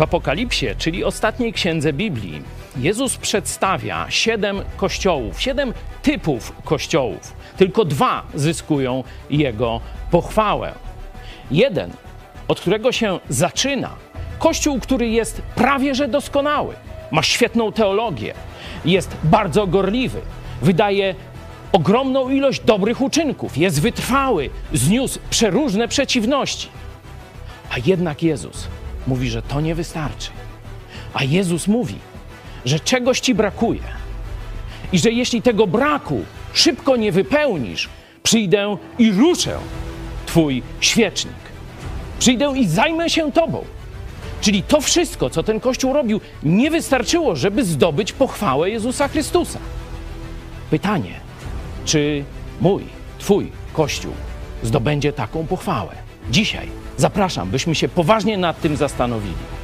W Apokalipsie, czyli ostatniej księdze Biblii, Jezus przedstawia siedem kościołów, siedem typów kościołów. Tylko dwa zyskują jego pochwałę. Jeden, od którego się zaczyna, kościół, który jest prawie że doskonały, ma świetną teologię, jest bardzo gorliwy, wydaje ogromną ilość dobrych uczynków, jest wytrwały, zniósł przeróżne przeciwności. A jednak Jezus mówi, że to nie wystarczy. A Jezus mówi, że czegoś ci brakuje i że jeśli tego braku szybko nie wypełnisz, przyjdę i ruszę Twój świecznik. Przyjdę i zajmę się Tobą. Czyli to wszystko, co ten Kościół robił, nie wystarczyło, żeby zdobyć pochwałę Jezusa Chrystusa. Pytanie, czy mój, Twój Kościół zdobędzie taką pochwałę? Dzisiaj zapraszam, byśmy się poważnie nad tym zastanowili.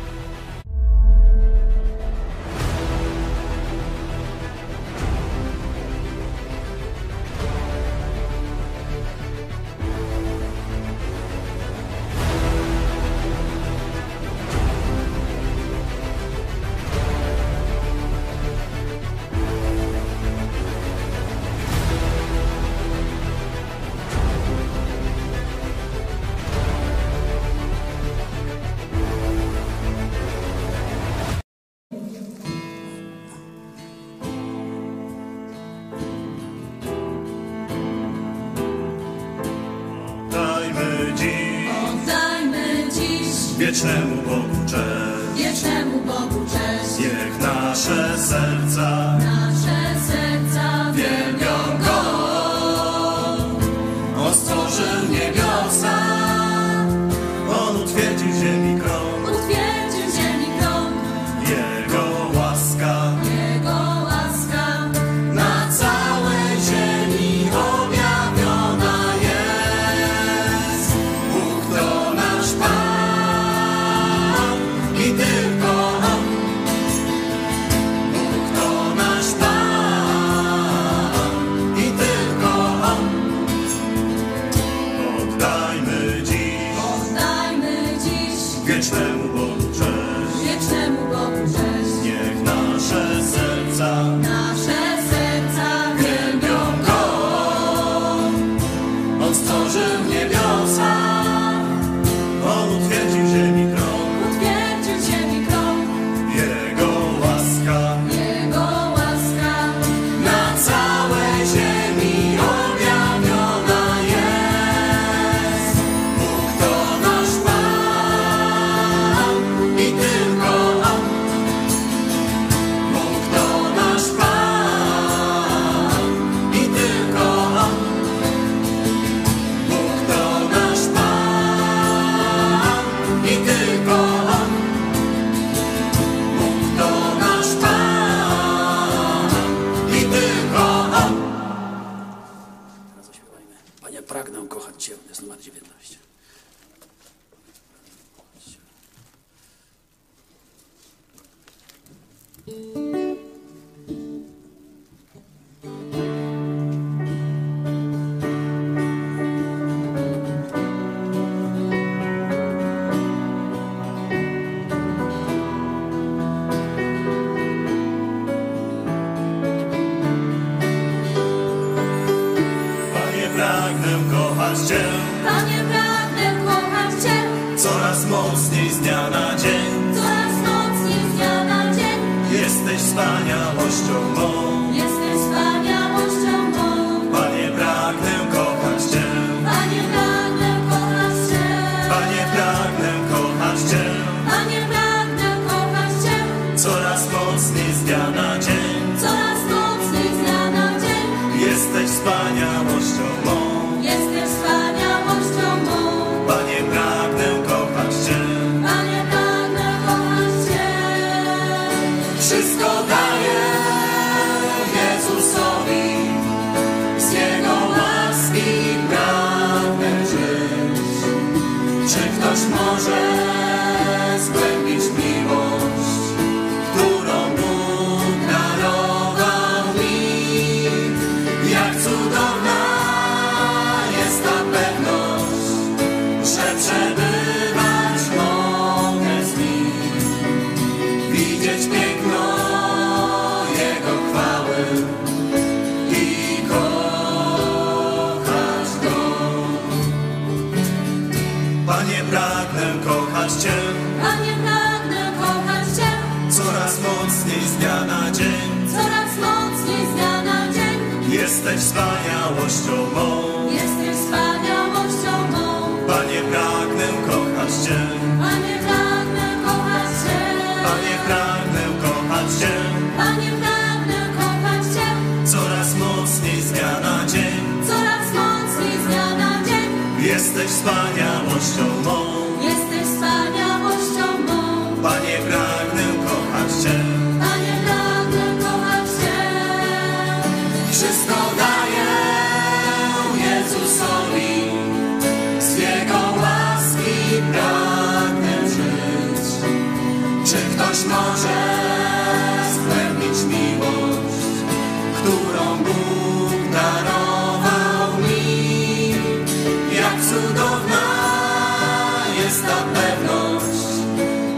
pewność,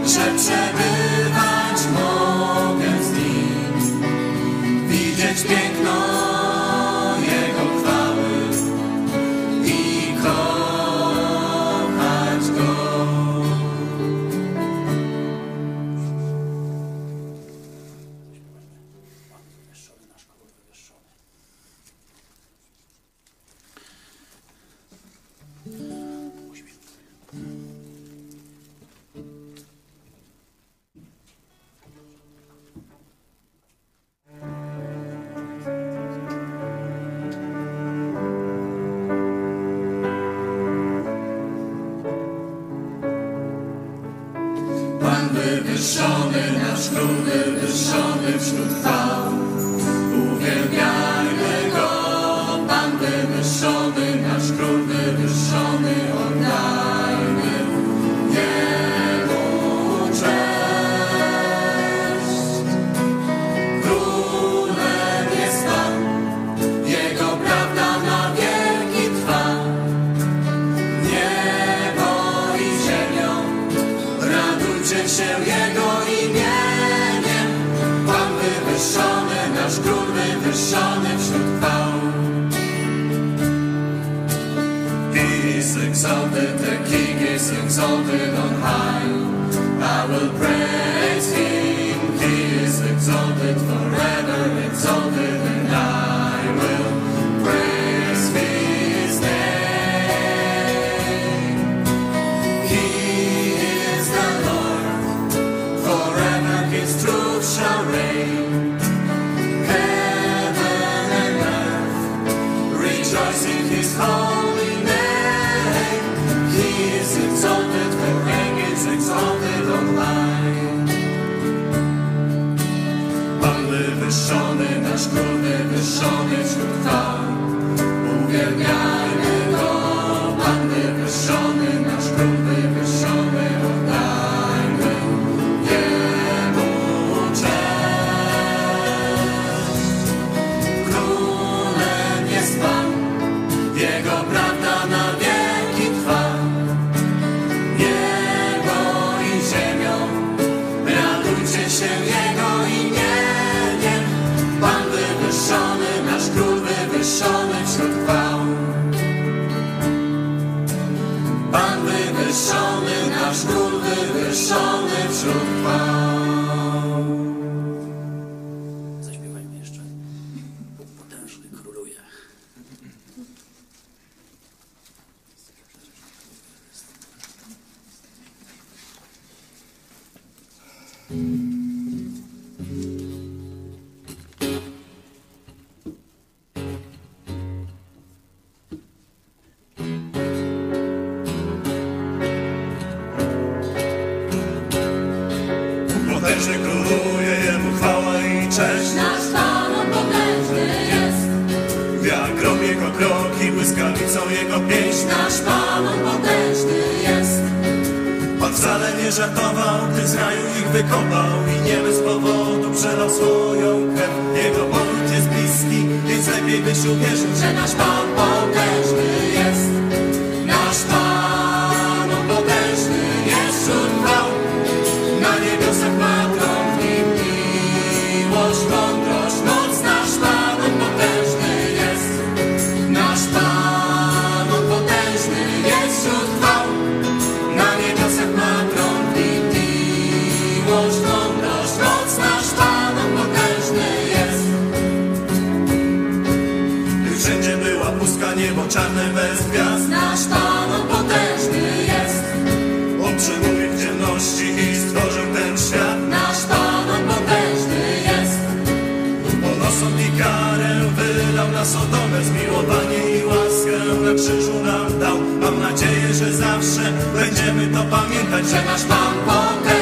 że przebywa. wieży króluje Jemu chwała i cześć. Nasz Pan on potężny jest. Jak robię Jego kroki błyskawicą Jego pieśń. Nasz Pan on potężny jest. Pan wcale nie żartował, gdy z raju ich wykopał. I nie bez powodu przelał swoją krew. Jego powrót jest bliski, więc lepiej byś uwierzył, że nasz Pan krzyżu nam dał. Mam nadzieję, że zawsze będziemy to pamiętać, że nasz Pan potężny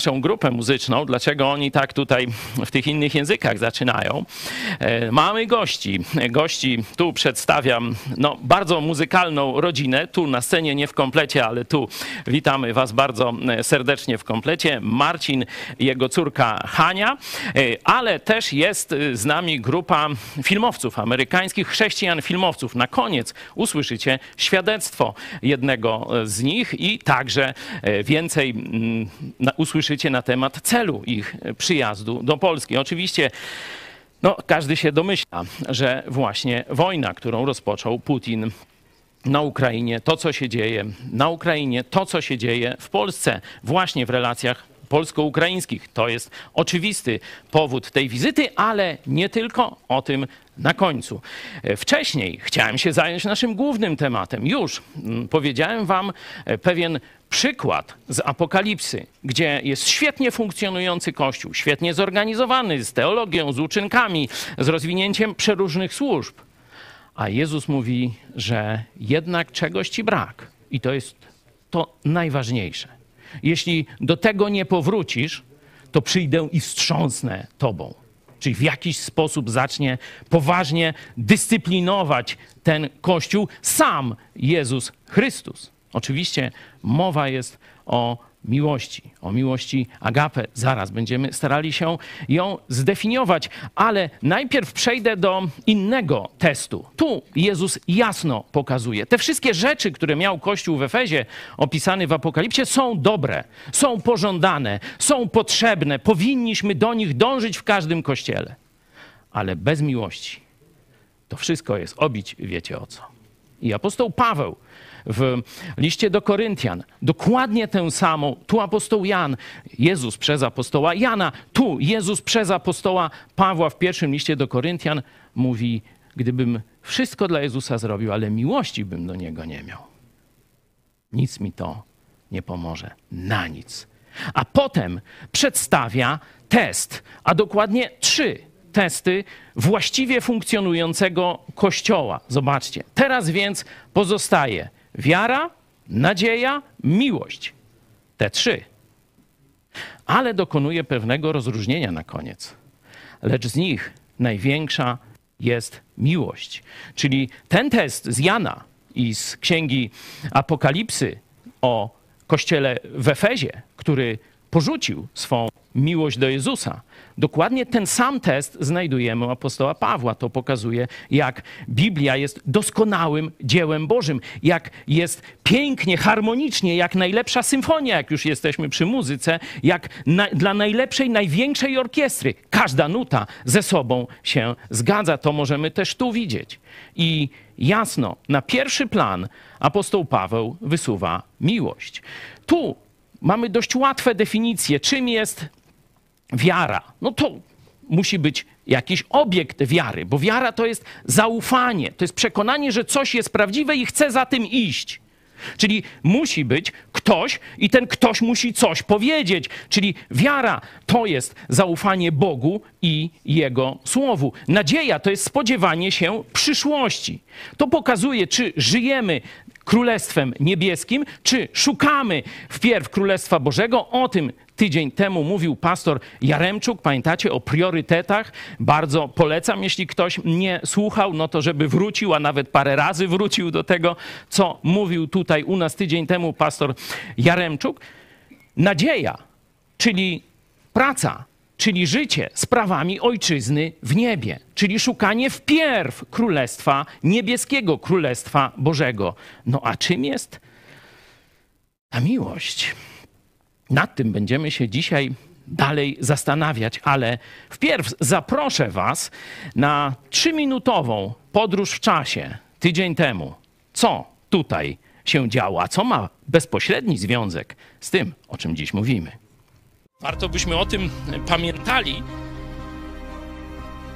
naszą grupę muzyczną, dlaczego oni tak tutaj w tych innych językach zaczynają. E, Mamy gości. Gości tu przedstawiam no, bardzo muzykalną rodzinę. Tu na scenie nie w komplecie, ale tu witamy Was bardzo e, serdecznie w komplecie. Marcin, jego córka Hania, E, ale też jest z nami grupa filmowców, amerykańskich chrześcijan filmowców. Na koniec usłyszycie świadectwo jednego z nich i także więcej mm, usłyszycie na temat celu ich przyjazdu do Polski. Oczywiście no, każdy się domyśla, że właśnie wojna, którą rozpoczął Putin na Ukrainie, to co się dzieje na Ukrainie, to co się dzieje w Polsce, właśnie w relacjach polsko-ukraińskich. To jest oczywisty powód tej wizyty, ale nie tylko o tym na końcu. E, Wcześniej chciałem się zająć naszym głównym tematem. Już mm, powiedziałem wam e, pewien przykład z Apokalipsy, gdzie jest świetnie funkcjonujący kościół, świetnie zorganizowany, z teologią, z uczynkami, z rozwinięciem przeróżnych służb. A Jezus mówi, że jednak czegoś ci brak. I to jest to najważniejsze. Jeśli do tego nie powrócisz, to przyjdę i wstrząsnę tobą. Czyli w jakiś sposób zacznie poważnie dyscyplinować ten Kościół sam Jezus Chrystus. Oczywiście mowa jest o miłości, o miłości agape. Zaraz będziemy starali się ją zdefiniować, ale najpierw przejdę do innego testu. Tu Jezus jasno pokazuje. Te wszystkie rzeczy, które miał Kościół w Efezie, opisany w Apokalipsie, są dobre, są pożądane, są potrzebne. Powinniśmy do nich dążyć w każdym kościele. Ale bez miłości to wszystko jest obić, wiecie o co. I apostoł Paweł w liście do Koryntian dokładnie tę samą, tu apostoł Jan, Jezus przez apostoła Jana, tu Jezus przez apostoła Pawła w pierwszym liście do Koryntian mówi, gdybym wszystko dla Jezusa zrobił, ale miłości bym do Niego nie miał, nic mi to nie pomoże, na nic. A potem przedstawia test, a dokładnie trzy testy właściwie funkcjonującego kościoła. Zobaczcie. Teraz więc pozostaje wiara, nadzieja, miłość. Te trzy. Ale dokonuje pewnego rozróżnienia na koniec. Lecz z nich największa jest miłość. Czyli ten test z Jana i z księgi Apokalipsy o kościele w Efezie, który porzucił swą miłość do Jezusa. Dokładnie ten sam test znajdujemy u apostoła Pawła. To pokazuje, jak Biblia jest doskonałym dziełem Bożym, jak jest pięknie, harmonicznie, jak najlepsza symfonia, jak już jesteśmy przy muzyce, jak na, dla najlepszej, największej orkiestry. Każda nuta ze sobą się zgadza. To możemy też tu widzieć. I jasno, na pierwszy plan apostoł Paweł wysuwa miłość. Tu mamy dość łatwe definicje, czym jest wiara. No to musi być jakiś obiekt wiary, bo wiara to jest zaufanie, to jest przekonanie, że coś jest prawdziwe i chcę za tym iść. Czyli musi być ktoś i ten ktoś musi coś powiedzieć. Czyli wiara to jest zaufanie Bogu i Jego Słowu. Nadzieja to jest spodziewanie się przyszłości. To pokazuje, czy żyjemy Królestwem Niebieskim, czy szukamy wpierw Królestwa Bożego. O tym tydzień temu mówił pastor Jaremczuk. Pamiętacie o priorytetach? Bardzo polecam, jeśli ktoś nie słuchał, no to żeby wrócił, a nawet parę razy wrócił do tego, co mówił tutaj u nas tydzień temu pastor Jaremczuk. Nadzieja, czyli praca, czyli życie sprawami ojczyzny w niebie, czyli szukanie wpierw Królestwa Niebieskiego, Królestwa Bożego. No a czym jest ta miłość? Nad tym będziemy się dzisiaj dalej zastanawiać, ale wpierw zaproszę Was na trzyminutową podróż w czasie tydzień temu. Co tutaj się działo, a co ma bezpośredni związek z tym, o czym dziś mówimy. Warto byśmy o tym pamiętali,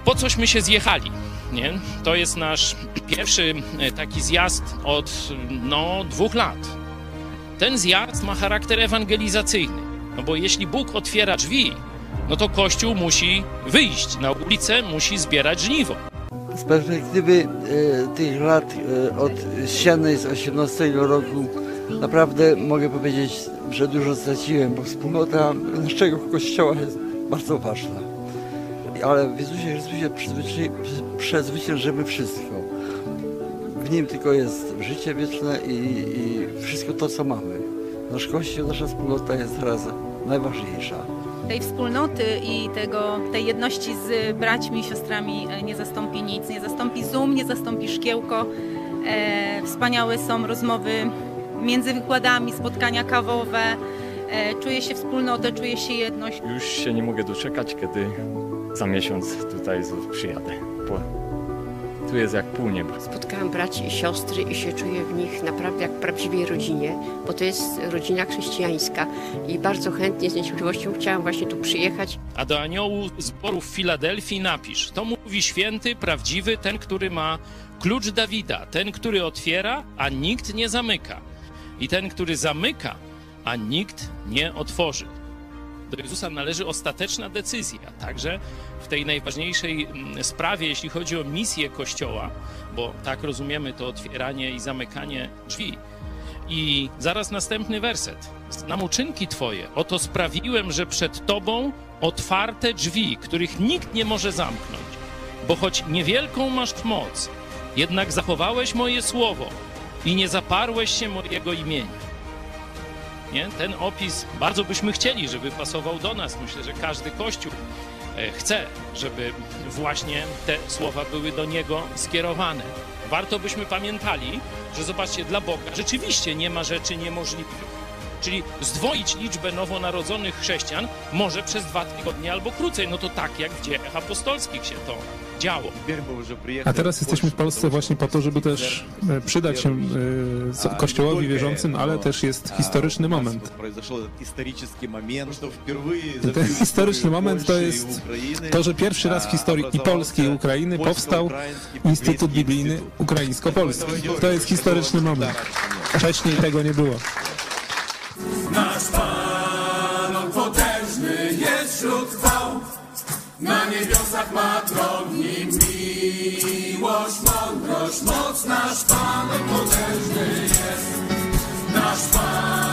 po cośmy się zjechali. Nie? To jest nasz pierwszy taki zjazd od no, dwóch lat ten zjazd ma charakter ewangelizacyjny. No bo jeśli Bóg otwiera drzwi, no to Kościół musi wyjść na ulicę, musi zbierać żniwo. Z perspektywy e, tych lat e, od ściany z 18 roku naprawdę mogę powiedzieć, że dużo straciłem, bo wspólnota naszego kościoła jest bardzo ważna. Ale w Jezusie Chrystusie przezwyciężymy wszystko. W nim tylko jest życie wieczne i, i wszystko to, co mamy. Nasz Kościół, nasza wspólnota jest teraz najważniejsza. Tej wspólnoty i tego, tej jedności z braćmi i siostrami e, nie zastąpi nic. Nie zastąpi Zoom, nie zastąpi szkiełko. E, wspaniałe są rozmowy między wykładami, spotkania kawowe. E, czuję się wspólnotę, czuję się jedność. Już się nie mogę doczekać, kiedy za miesiąc tutaj przyjadę. Tu jest jak pół nieba. Spotkałam braci i siostry i się czuję w nich naprawdę jak w prawdziwej rodzinie, bo to jest rodzina chrześcijańska i bardzo chętnie z niecierpliwością chciałam właśnie tu przyjechać. A do aniołu zboru w Filadelfii napisz, to mówi święty, prawdziwy, ten, który ma klucz Dawida, ten, który otwiera, a nikt nie zamyka i ten, który zamyka, a nikt nie otworzy. Do Jezusa należy ostateczna decyzja, także w tej najważniejszej mm, sprawie, jeśli chodzi o misję Kościoła, bo tak rozumiemy to otwieranie i zamykanie drzwi. I zaraz następny werset. Znam uczynki Twoje, oto sprawiłem, że przed Tobą otwarte drzwi, których nikt nie może zamknąć. Bo choć niewielką masz moc, jednak zachowałeś moje słowo i nie zaparłeś się mojego imienia. Nie? Ten opis bardzo byśmy chcieli, żeby pasował do nas. Myślę, że każdy kościół E, chce, żeby właśnie te słowa były do niego skierowane. Warto byśmy pamiętali, że zobaczcie, dla Boga rzeczywiście nie ma rzeczy niemożliwych. Czyli zdwoić liczbę nowonarodzonych chrześcijan może przez dwa tygodnie albo krócej. No to tak jak w dziejach apostolskich się to działo. A teraz jesteśmy w Polsce właśnie po to, żeby też e, przydać się e, Kościołowi wierzącym, ale też jest historyczny moment. Ten historyczny moment to jest to, że pierwszy raz w historii i Polski i Ukrainy powstał Instytut Biblijny Ukraińsko-Polski. To jest historyczny moment. Wcześniej tego nie było. Nasz Pan, On potężny jest wśród. Na niebiosach ma tron, miłość, mądrość, moc. Nasz Pan, potężny jest. Nasz Pan,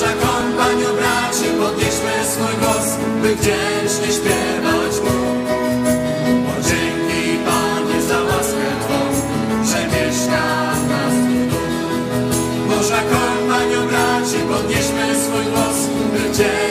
nasza kompaniu braci, podnieśmy swój głos, by wdzięcznie śpiewać Mu. Bo dzięki Panie za łaskę Twą, że mieszka w nas Boża kompaniu braci, podnieśmy swój głos, by wdzięcznie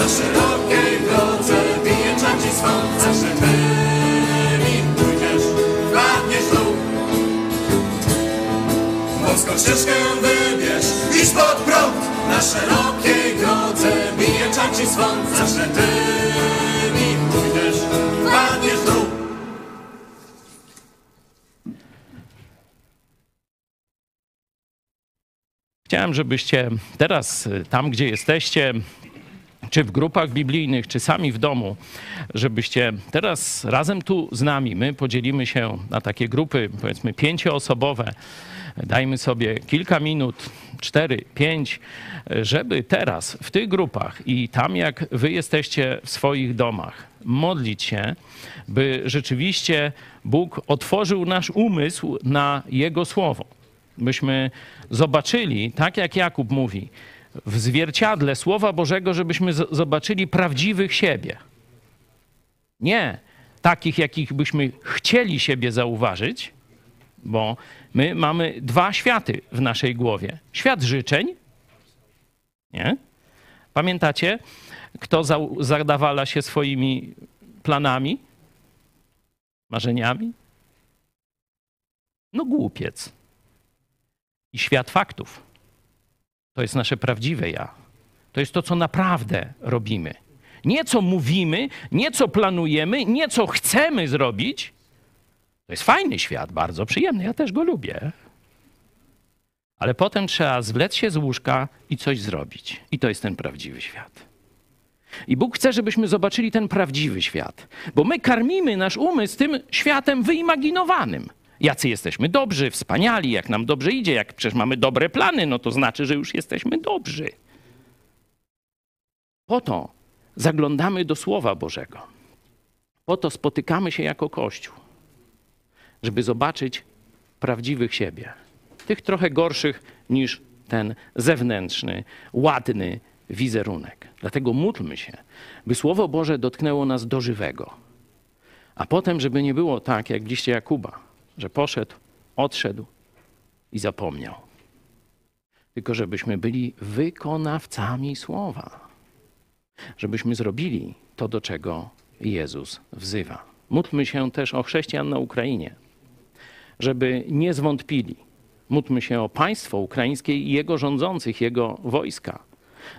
Na szerokiej drodze wyjeżdżam ci swą zawsze tymi pójdziesz, wpadniesz lub Polską ścieżkę wybierz, idź pod prąd. Na szerokiej drodze wyjeżdżam ci swą zawsze tymi pójdziesz, wpadniesz lub Chciałem, żebyście teraz, y, tam gdzie jesteście, czy w grupach biblijnych, czy sami w domu, żebyście teraz razem tu z nami, my podzielimy się na takie grupy, powiedzmy pięcioosobowe, dajmy sobie kilka minut, cztery, pięć, żeby teraz w tych grupach i tam jak wy jesteście w swoich domach, modlić się, by rzeczywiście Bóg otworzył nasz umysł na Jego słowo. Byśmy zobaczyli, tak jak Jakub mówi, w zwierciadle Słowa Bożego, żebyśmy zobaczyli prawdziwych siebie. Nie takich, jakich byśmy chcieli siebie zauważyć, bo my mamy dwa światy w naszej głowie. Świat życzeń, nie? Pamiętacie, kto zadawala się swoimi planami, marzeniami? No głupiec. I świat faktów. To jest nasze prawdziwe ja. To jest to, co naprawdę robimy. Nie co mówimy, nie co planujemy, nie co chcemy zrobić. To jest fajny świat, bardzo przyjemny, ja też go lubię. Ale potem trzeba zwlec się z łóżka i coś zrobić. I to jest ten prawdziwy świat. I Bóg chce, żebyśmy zobaczyli ten prawdziwy świat, bo my karmimy nasz umysł tym światem wyimaginowanym. Jacy jesteśmy dobrzy, wspaniali, jak nam dobrze idzie, jak przecież mamy dobre plany, no to znaczy, że już jesteśmy dobrzy. Po to zaglądamy do Słowa Bożego. Po to spotykamy się jako Kościół, żeby zobaczyć prawdziwych siebie. Tych trochę gorszych niż ten zewnętrzny, ładny wizerunek. Dlatego módlmy się, by Słowo Boże dotknęło nas do żywego. A potem, żeby nie było tak, jak w liście Jakuba, że poszedł, odszedł i zapomniał. Tylko żebyśmy byli wykonawcami słowa. Żebyśmy zrobili to, do czego Jezus wzywa. Módlmy się też o chrześcijan na Ukrainie, żeby nie zwątpili. Módlmy się o państwo ukraińskie i jego rządzących, jego wojska.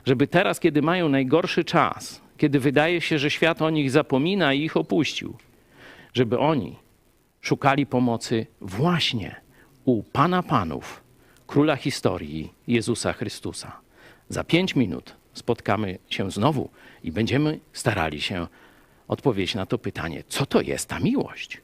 Żeby teraz, kiedy mają najgorszy czas, kiedy wydaje się, że świat o nich zapomina i ich opuścił, żeby oni szukali pomocy właśnie u Pana Panów, Króla historii Jezusa Chrystusa. Za pięć minut spotkamy się znowu i będziemy starali się odpowiedzieć na to pytanie, co to jest ta miłość?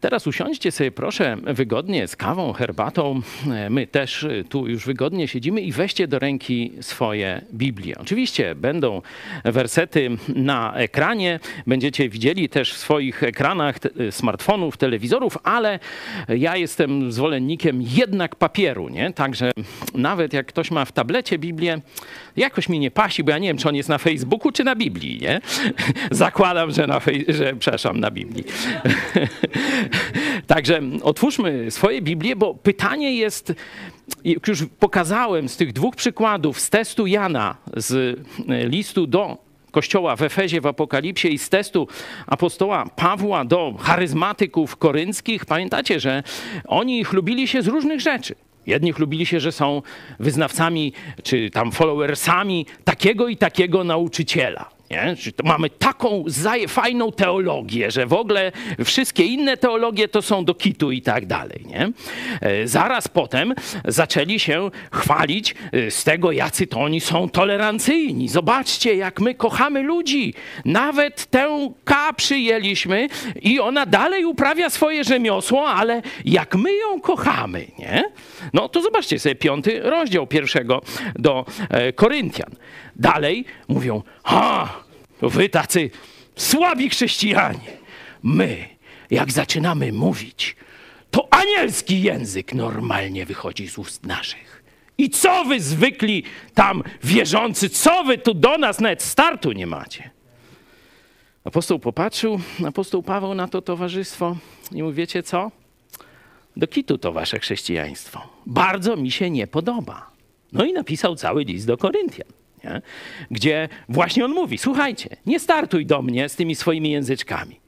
Teraz usiądźcie sobie proszę wygodnie z kawą, herbatą. My też tu już wygodnie siedzimy i weźcie do ręki swoje Biblie. Oczywiście będą wersety na ekranie, będziecie widzieli też w swoich ekranach smartfonów, telewizorów, ale ja jestem zwolennikiem jednak papieru, nie? Także nawet jak ktoś ma w tablecie Biblię, jakoś mi nie pasi, bo ja nie wiem, czy on jest na Facebooku, czy na Biblii, nie? Zakładam, że na, że, przepraszam, na Biblii. Także otwórzmy swoje Biblię, bo pytanie jest, jak już pokazałem z tych dwóch przykładów, z testu Jana, z listu do kościoła w Efezie, w Apokalipsie i z testu apostoła Pawła do charyzmatyków korynckich, pamiętacie, że oni chlubili się z różnych rzeczy. Jedni chlubili się, że są wyznawcami czy tam followersami takiego i takiego nauczyciela. Nie? Mamy taką fajną teologię, że w ogóle wszystkie inne teologie to są do kitu i tak dalej. Nie? E, zaraz potem zaczęli się chwalić e, z tego, jacy to oni są tolerancyjni. Zobaczcie, jak my kochamy ludzi. Nawet tę K przyjęliśmy i ona dalej uprawia swoje rzemiosło, ale jak my ją kochamy, nie? No to zobaczcie sobie piąty rozdział pierwszego do e, Koryntian. Dalej mówią, ha, wy tacy słabi chrześcijanie. My, jak zaczynamy mówić, to anielski język normalnie wychodzi z ust naszych. I co wy zwykli tam wierzący, co wy tu do nas nawet startu nie macie? Apostoł popatrzył, apostoł Paweł na to towarzystwo i mówi, wiecie co? Do kitu to wasze chrześcijaństwo. Bardzo mi się nie podoba. No i napisał cały list do Koryntian nie? gdzie właśnie on mówi: Słuchajcie, nie startuj do mnie z tymi swoimi języczkami.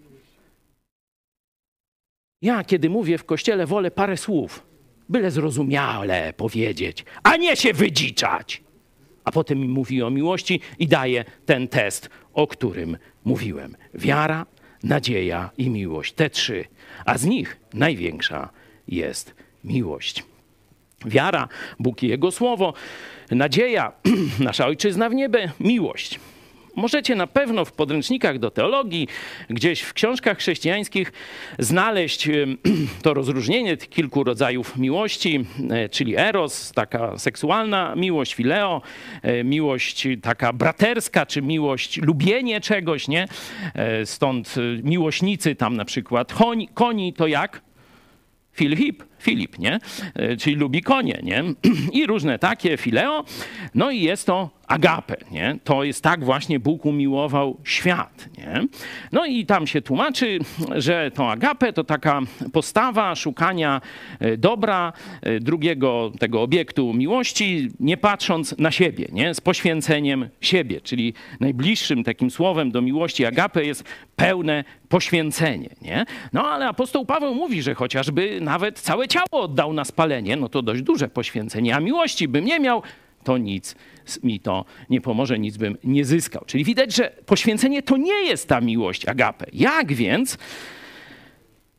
Ja, kiedy mówię w kościele, wolę parę słów, byle zrozumiale powiedzieć, a nie się wydziczać. A potem mi mówi o miłości i daje ten test, o którym mówiłem. Wiara, nadzieja i miłość. Te trzy. A z nich największa jest miłość. Wiara, Bóg i Jego Słowo, nadzieja, nasza ojczyzna w niebie, miłość. Możecie na pewno w podręcznikach do teologii, gdzieś w książkach chrześcijańskich znaleźć to rozróżnienie tych kilku rodzajów miłości, e, czyli eros, taka seksualna miłość, fileo, e, miłość taka braterska, czy miłość, lubienie czegoś, nie? E, stąd miłośnicy tam na przykład koni, koni to jak? Filip, Filip, nie? E, czyli lubi konie, nie? I różne takie, fileo. No i jest to agape, nie? To jest tak właśnie Bóg umiłował świat, nie? No i tam się tłumaczy, że to agape to taka postawa szukania e, dobra, e, drugiego tego obiektu miłości, nie patrząc na siebie, nie? Z poświęceniem siebie, czyli najbliższym takim słowem do miłości agape jest pełne poświęcenie, nie? No ale apostoł Paweł mówi, że chociażby nawet całe ciało oddał na spalenie, no to dość duże poświęcenie, a miłości bym nie miał, to nic mi to nie pomoże, nic bym nie zyskał. Czyli widać, że poświęcenie to nie jest ta miłość agape. Jak więc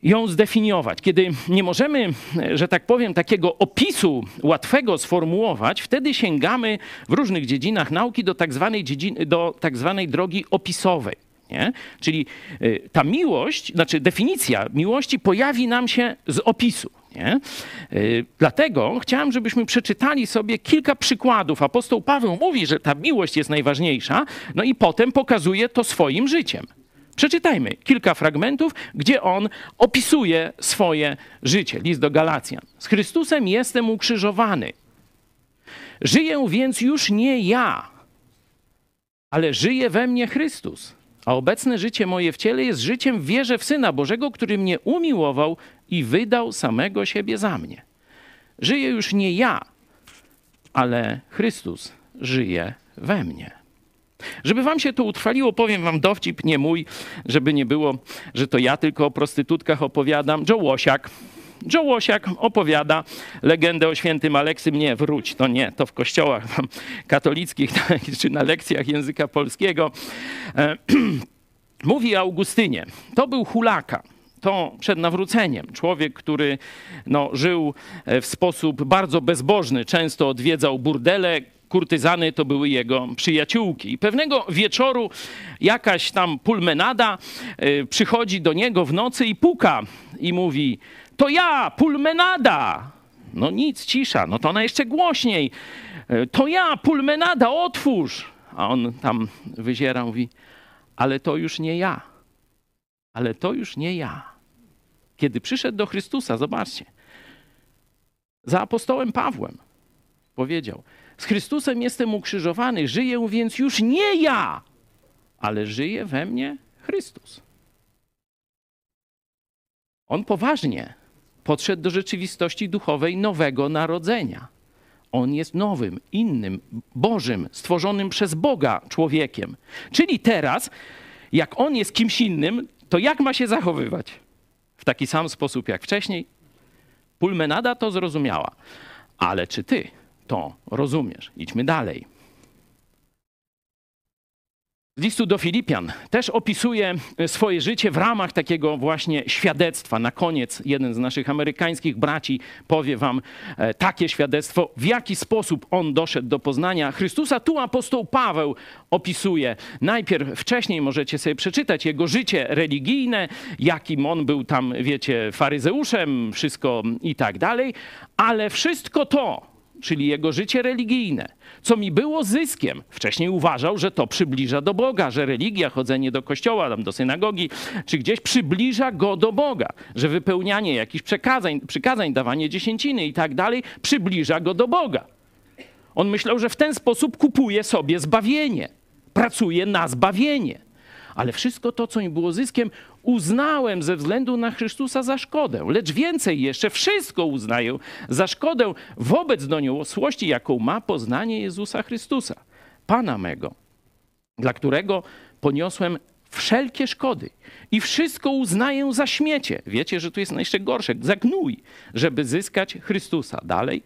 ją zdefiniować? Kiedy nie możemy, że tak powiem, takiego opisu łatwego sformułować, wtedy sięgamy w różnych dziedzinach nauki do tak zwanej, do tak zwanej drogi opisowej. Nie? Czyli y, ta miłość, znaczy definicja miłości pojawi nam się z opisu. Nie? Y, dlatego chciałem, żebyśmy przeczytali sobie kilka przykładów. Apostoł Paweł mówi, że ta miłość jest najważniejsza, no i potem pokazuje to swoim życiem. Przeczytajmy kilka fragmentów, gdzie on opisuje swoje życie. List do Galacjan. Z Chrystusem jestem ukrzyżowany. Żyję więc już nie ja, ale żyje we mnie Chrystus. A obecne życie moje w ciele jest życiem w wierze w Syna Bożego, który mnie umiłował i wydał samego siebie za mnie. Żyję już nie ja, ale Chrystus żyje we mnie. Żeby wam się to utrwaliło, powiem wam dowcip, nie mój, żeby nie było, że to ja tylko o prostytutkach opowiadam. Joe Łosiak, Joe Łosiak opowiada legendę o świętym Aleksym. Nie, wróć, to nie, to w kościołach katolickich czy na lekcjach języka polskiego. E, mówi Augustynie, to był hulaka to przed nawróceniem. Człowiek, który no, żył e, w sposób bardzo bezbożny, często odwiedzał burdele, kurtyzany to były jego przyjaciółki. I pewnego wieczoru jakaś tam pulmenada y, przychodzi do niego w nocy i puka i mówi: To ja, pulmenada! No nic, cisza. No to ona jeszcze głośniej. E, to ja, pulmenada, otwórz! A on tam wyziera, mówi: Ale to już nie ja. Ale to już nie ja. Kiedy przyszedł do Chrystusa, zobaczcie, za apostołem Pawłem powiedział: Z Chrystusem jestem ukrzyżowany, żyję więc już nie ja, ale żyje we mnie Chrystus. On poważnie podszedł do rzeczywistości duchowej nowego narodzenia. On jest nowym, innym, Bożym, stworzonym przez Boga człowiekiem. Czyli teraz, jak on jest kimś innym, to jak ma się zachowywać? W taki sam sposób jak wcześniej? Pulmenada to zrozumiała. Ale czy ty to rozumiesz? Idźmy dalej. Listu do Filipian też opisuje swoje życie w ramach takiego właśnie świadectwa. Na koniec jeden z naszych amerykańskich braci powie wam e, takie świadectwo, w jaki sposób on doszedł do poznania Chrystusa. Tu apostoł Paweł opisuje. Najpierw wcześniej możecie sobie przeczytać jego życie religijne, jakim on był tam, wiecie, faryzeuszem, wszystko i tak dalej, ale wszystko to, czyli jego życie religijne, co mi było zyskiem. Wcześniej uważał, że to przybliża do Boga, że religia, chodzenie do kościoła, tam do synagogi, czy gdzieś przybliża go do Boga, że wypełnianie jakichś przekazań, przykazań, dawanie dziesięciny i tak dalej, przybliża go do Boga. On myślał, że w ten sposób kupuje sobie zbawienie, pracuje na zbawienie ale wszystko to, co mi było zyskiem, uznałem ze względu na Chrystusa za szkodę. Lecz więcej jeszcze, wszystko uznaję za szkodę wobec doniosłości, jaką ma poznanie Jezusa Chrystusa, Pana mego, dla którego poniosłem wszelkie szkody i wszystko uznaję za śmiecie. Wiecie, że tu jest jeszcze gorsze, za gnój, żeby zyskać Chrystusa. Dalej,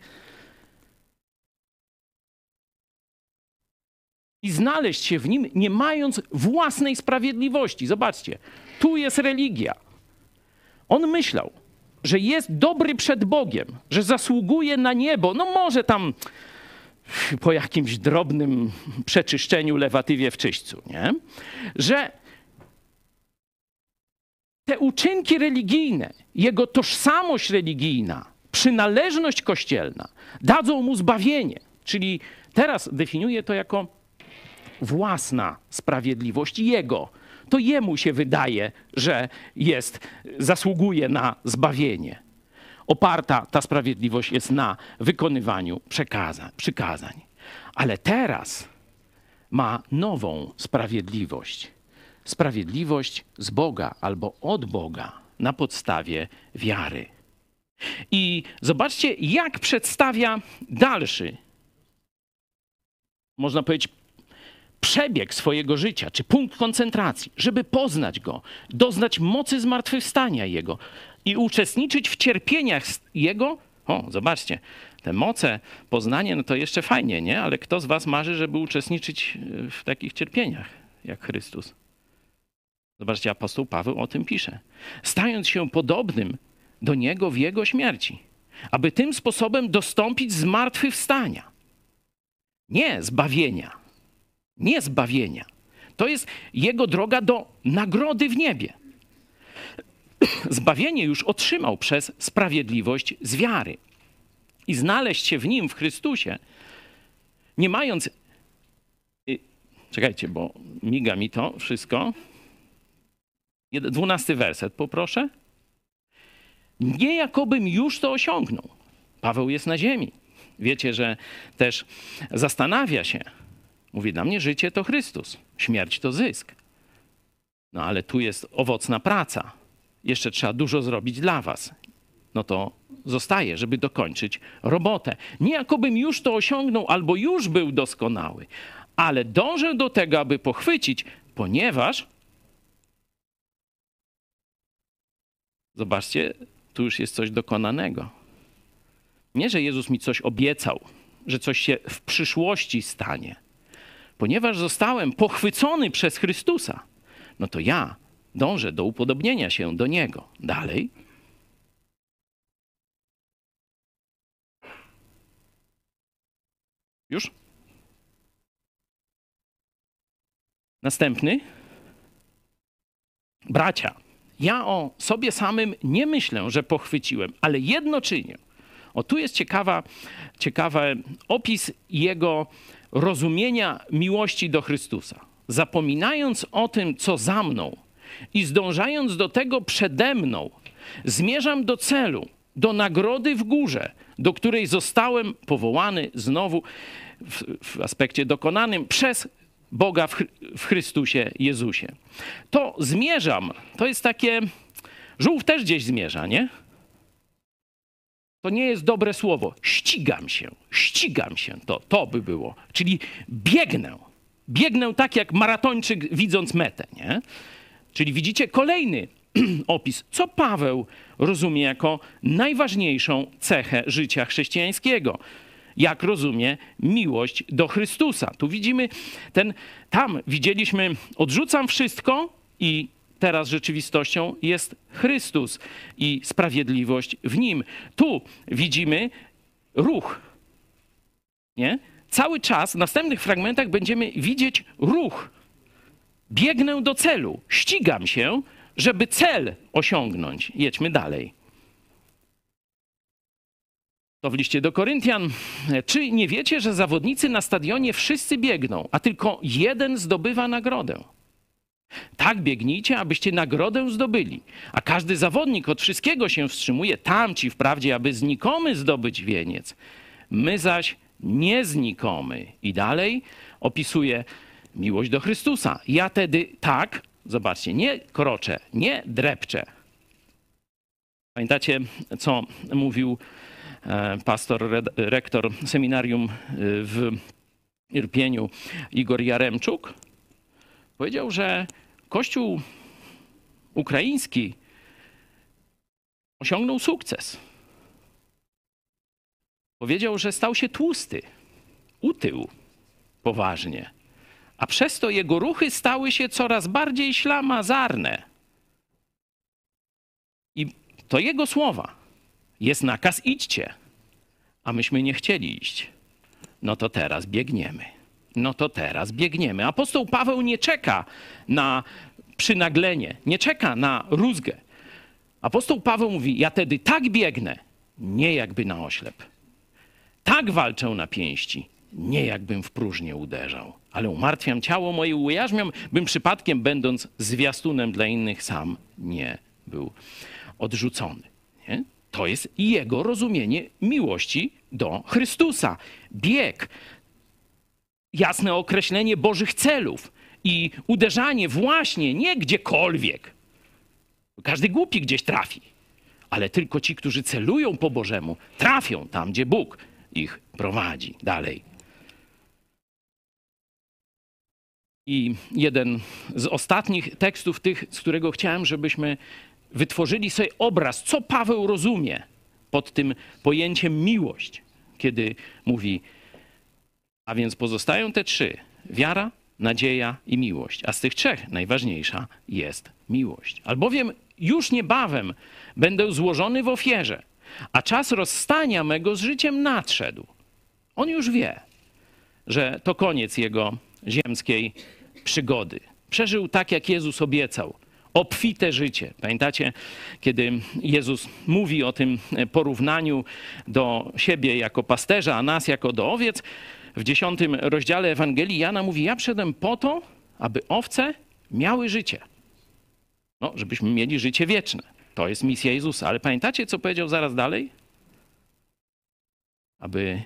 i znaleźć się w nim, nie mając własnej sprawiedliwości. Zobaczcie, tu jest religia. On myślał, że jest dobry przed Bogiem, że zasługuje na niebo. No może tam po jakimś drobnym przeczyszczeniu lewatywie w czyśćcu, nie? Że te uczynki religijne, jego tożsamość religijna, przynależność kościelna dadzą mu zbawienie. Czyli teraz definiuje to jako własna sprawiedliwość jego. To jemu się wydaje, że jest, zasługuje na zbawienie. Oparta ta sprawiedliwość jest na wykonywaniu przekazań, przykazań. Ale teraz ma nową sprawiedliwość. Sprawiedliwość z Boga albo od Boga na podstawie wiary. I zobaczcie, jak przedstawia dalszy, można powiedzieć, przebieg swojego życia, czy punkt koncentracji, żeby poznać Go, doznać mocy zmartwychwstania Jego i uczestniczyć w cierpieniach Jego. O, zobaczcie, te moce, poznanie, no to jeszcze fajnie, nie? Ale kto z was marzy, żeby uczestniczyć e, w takich cierpieniach jak Chrystus? Zobaczcie, apostoł Paweł o tym pisze. Stając się podobnym do Niego w Jego śmierci, aby tym sposobem dostąpić zmartwychwstania. Nie zbawienia, nie zbawienia. To jest jego droga do nagrody w niebie. Zbawienie już otrzymał przez sprawiedliwość z wiary. I znaleźć się w nim, w Chrystusie, nie mając. Czekajcie, bo miga mi to wszystko. Dwunasty werset, poproszę. Nie jakobym już to osiągnął. Paweł jest na ziemi. Wiecie, że też zastanawia się, Mówi, dla mnie życie to Chrystus, śmierć to zysk. No ale tu jest owocna praca. Jeszcze trzeba dużo zrobić dla was. No to zostaje, żeby dokończyć robotę. Nie jakobym już to osiągnął albo już był doskonały, ale dążę do tego, aby pochwycić, ponieważ zobaczcie, tu już jest coś dokonanego. Nie, że Jezus mi coś obiecał, że coś się w przyszłości stanie ponieważ zostałem pochwycony przez Chrystusa, no to ja dążę do upodobnienia się do Niego. Dalej. Już? Następny. Bracia, Ja o sobie samym nie myślę, że pochwyciłem, ale jedno czynię. O tu jest ciekawa, ciekawy opis jego rozumienia miłości do Chrystusa. Zapominając o tym, co za mną i zdążając do tego przede mną, zmierzam do celu, do nagrody w górze, do której zostałem powołany znowu w, w aspekcie dokonanym przez Boga w, w Chrystusie Jezusie. To zmierzam, to jest takie. Żółw też gdzieś zmierza, nie? To nie jest dobre słowo. Ścigam się, ścigam się, to, to by było. Czyli biegnę. Biegnę tak jak maratończyk widząc metę, nie? Czyli widzicie kolejny opis, co Paweł rozumie jako najważniejszą cechę życia chrześcijańskiego. Jak rozumie miłość do Chrystusa. Tu widzimy ten, tam widzieliśmy, odrzucam wszystko i teraz rzeczywistością jest Chrystus i sprawiedliwość w nim. Tu widzimy ruch. Nie? Cały czas w następnych fragmentach będziemy widzieć ruch. Biegnę do celu, ścigam się, żeby cel osiągnąć. Jedźmy dalej. To w liście do Koryntian. Czy nie wiecie, że zawodnicy na stadionie wszyscy biegną, a tylko jeden zdobywa nagrodę? Tak biegnijcie, abyście nagrodę zdobyli. A każdy zawodnik od wszystkiego się wstrzymuje, tamci wprawdzie, aby znikomy zdobyć wieniec. My zaś nie znikomy. I dalej opisuje miłość do Chrystusa. Ja tedy tak, zobaczcie, nie kroczę, nie drepczę. Pamiętacie, co mówił e, pastor, rektor seminarium e, w Irpieniu Igor Jaremczuk? Powiedział, że Kościół ukraiński osiągnął sukces. Powiedział, że stał się tłusty, utył poważnie, a przez to jego ruchy stały się coraz bardziej ślamazarne. I to jego słowa. Jest nakaz idźcie, a myśmy nie chcieli iść. No to teraz biegniemy no to teraz biegniemy. Apostoł Paweł nie czeka na przynaglenie, nie czeka na rózgę. Apostoł Paweł mówi: Ja tedy tak biegnę, nie jakby na oślep. Tak walczę na pięści, nie jakbym w próżnię uderzał, ale umartwiam ciało moje, ujarzmiam, bym przypadkiem, będąc zwiastunem dla innych, sam nie był odrzucony. Nie? To jest jego rozumienie miłości do Chrystusa. Bieg jasne określenie Bożych celów i uderzanie właśnie nie gdziekolwiek. Każdy głupi gdzieś trafi, ale tylko ci, którzy celują po Bożemu, trafią tam, gdzie Bóg ich prowadzi dalej. I jeden z ostatnich tekstów, tych, z którego chciałem, żebyśmy wytworzyli sobie obraz, co Paweł rozumie pod tym pojęciem miłość, kiedy mówi: a więc pozostają te trzy: wiara, nadzieja i miłość. A z tych trzech najważniejsza jest miłość. Albowiem już niebawem będę złożony w ofierze, a czas rozstania mego z życiem nadszedł. On już wie, że to koniec jego ziemskiej przygody. Przeżył tak, jak Jezus obiecał. Obfite życie. Pamiętacie, kiedy Jezus mówi o tym porównaniu do siebie jako pasterza, a nas jako do owiec, w dziesiątym rozdziale Ewangelii Jana mówi: Ja przyszedłem po to, aby owce miały życie. No, żebyśmy mieli życie wieczne. To jest misja Jezusa. Ale pamiętacie, co powiedział zaraz dalej? Aby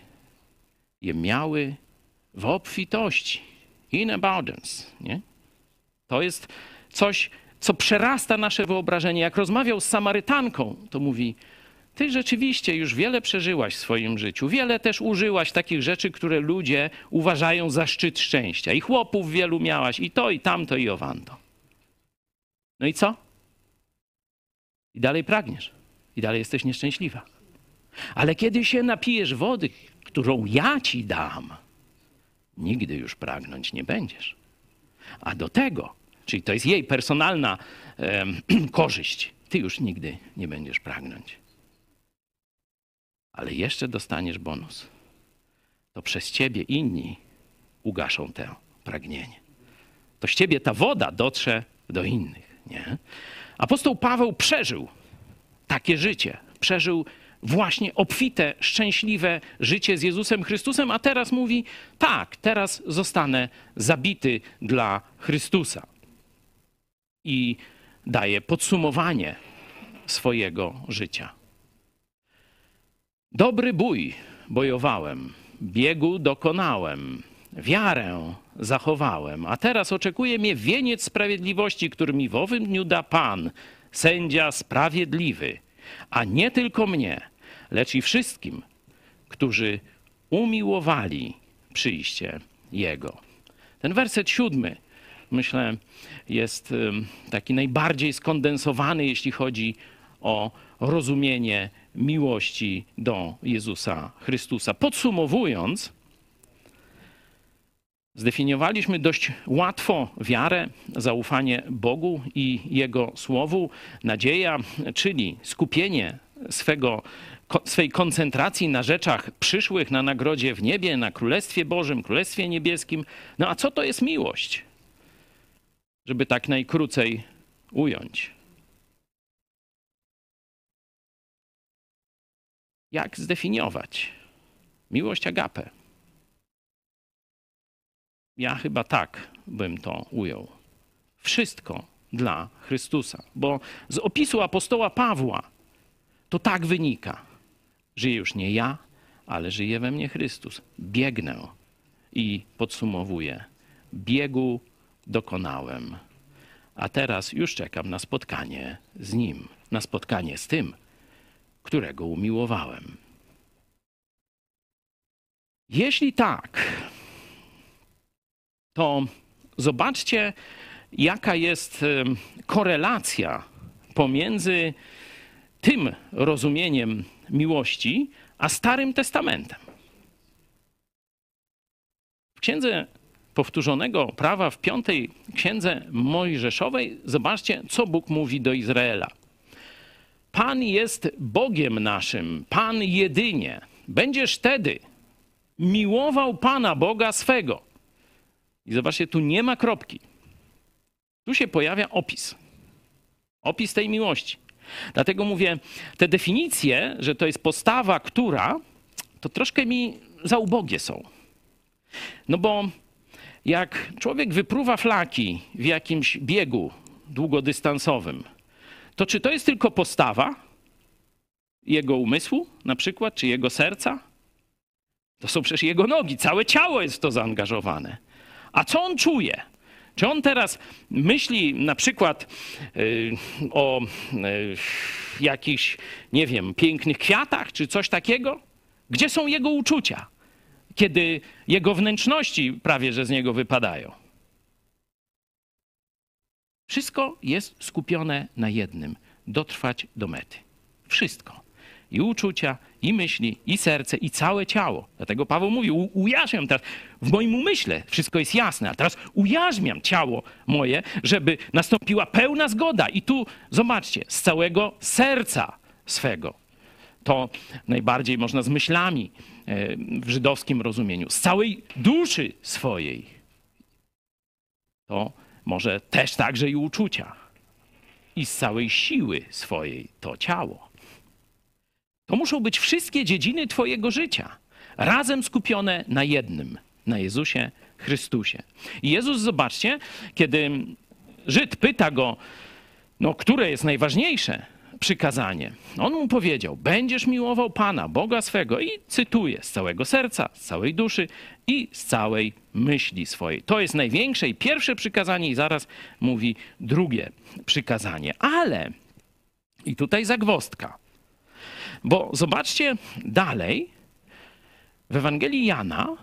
je miały w obfitości. In abundance. Nie? To jest coś, co przerasta nasze wyobrażenie. Jak rozmawiał z Samarytanką, to mówi: ty rzeczywiście już wiele przeżyłaś w swoim życiu, wiele też użyłaś takich rzeczy, które ludzie uważają za szczyt szczęścia. I chłopów wielu miałaś, i to, i tamto, i owanto. No i co? I dalej pragniesz, i dalej jesteś nieszczęśliwa. Ale kiedy się napijesz wody, którą ja ci dam, nigdy już pragnąć nie będziesz. A do tego, czyli to jest jej personalna korzyść, ty już nigdy nie będziesz pragnąć ale jeszcze dostaniesz bonus. To przez ciebie inni ugaszą to pragnienie. To z ciebie ta woda dotrze do innych, nie? Apostoł Paweł przeżył takie życie. Przeżył właśnie obfite, szczęśliwe życie z Jezusem Chrystusem, a teraz mówi: tak, teraz zostanę zabity dla Chrystusa. I daje podsumowanie swojego życia. Dobry bój bojowałem, biegu dokonałem, wiarę zachowałem, a teraz oczekuje mnie wieniec sprawiedliwości, który mi w owym dniu da Pan, sędzia sprawiedliwy, a nie tylko mnie, lecz i wszystkim, którzy umiłowali przyjście Jego. Ten werset siódmy, myślę, jest taki najbardziej skondensowany, jeśli chodzi o rozumienie miłości do Jezusa Chrystusa. Podsumowując, zdefiniowaliśmy dość łatwo wiarę, zaufanie Bogu i Jego Słowu, nadzieja, czyli skupienie swego, swej koncentracji na rzeczach przyszłych, na nagrodzie w niebie, na Królestwie Bożym, Królestwie Niebieskim. No a co to jest miłość? Żeby tak najkrócej ująć. Jak zdefiniować miłość agape? Ja chyba tak bym to ujął. Wszystko dla Chrystusa, bo z opisu apostoła Pawła to tak wynika. Żyje już nie ja, ale żyje we mnie Chrystus. Biegnę i podsumowuję. Biegu dokonałem, a teraz już czekam na spotkanie z Nim, na spotkanie z tym, którego umiłowałem. Jeśli tak, to zobaczcie, jaka jest korelacja pomiędzy tym rozumieniem miłości, a Starym Testamentem. W księdze powtórzonego prawa w piątej księdze Mojżeszowej, zobaczcie, co Bóg mówi do Izraela. Pan jest Bogiem naszym, Pan jedynie. Będziesz wtedy miłował Pana Boga swego. I zobaczcie, tu nie ma kropki. Tu się pojawia opis. Opis tej miłości. Dlatego mówię, te definicje, że to jest postawa, która, to troszkę mi za ubogie są. No bo jak człowiek wypruwa flaki w jakimś biegu długodystansowym, to czy to jest tylko postawa jego umysłu, na przykład, czy jego serca? To są przecież jego nogi, całe ciało jest w to zaangażowane. A co on czuje? Czy on teraz myśli na przykład yy, o yy, jakichś, nie wiem, pięknych kwiatach, czy coś takiego? Gdzie są jego uczucia, kiedy jego wnętrzności prawie że z niego wypadają? Wszystko jest skupione na jednym dotrwać do mety. Wszystko. I uczucia, i myśli, i serce, i całe ciało. Dlatego Paweł mówi: ujarzmiam teraz, w moim umyśle wszystko jest jasne, a teraz ujarzmiam ciało moje, żeby nastąpiła pełna zgoda. I tu zobaczcie, z całego serca swego. To najbardziej można z myślami e, w żydowskim rozumieniu, z całej duszy swojej. To może też także i uczucia. I z całej siły swojej to ciało. To muszą być wszystkie dziedziny Twojego życia, razem skupione na jednym, na Jezusie Chrystusie. I Jezus, zobaczcie, kiedy Żyd pyta go, no, które jest najważniejsze, przykazanie. On mu powiedział: Będziesz miłował Pana, Boga swego, i cytuję z całego serca, z całej duszy i z całej myśli swojej. To jest największe i pierwsze przykazanie, i zaraz mówi drugie przykazanie. Ale, i tutaj zagwostka, bo zobaczcie dalej, w Ewangelii Jana.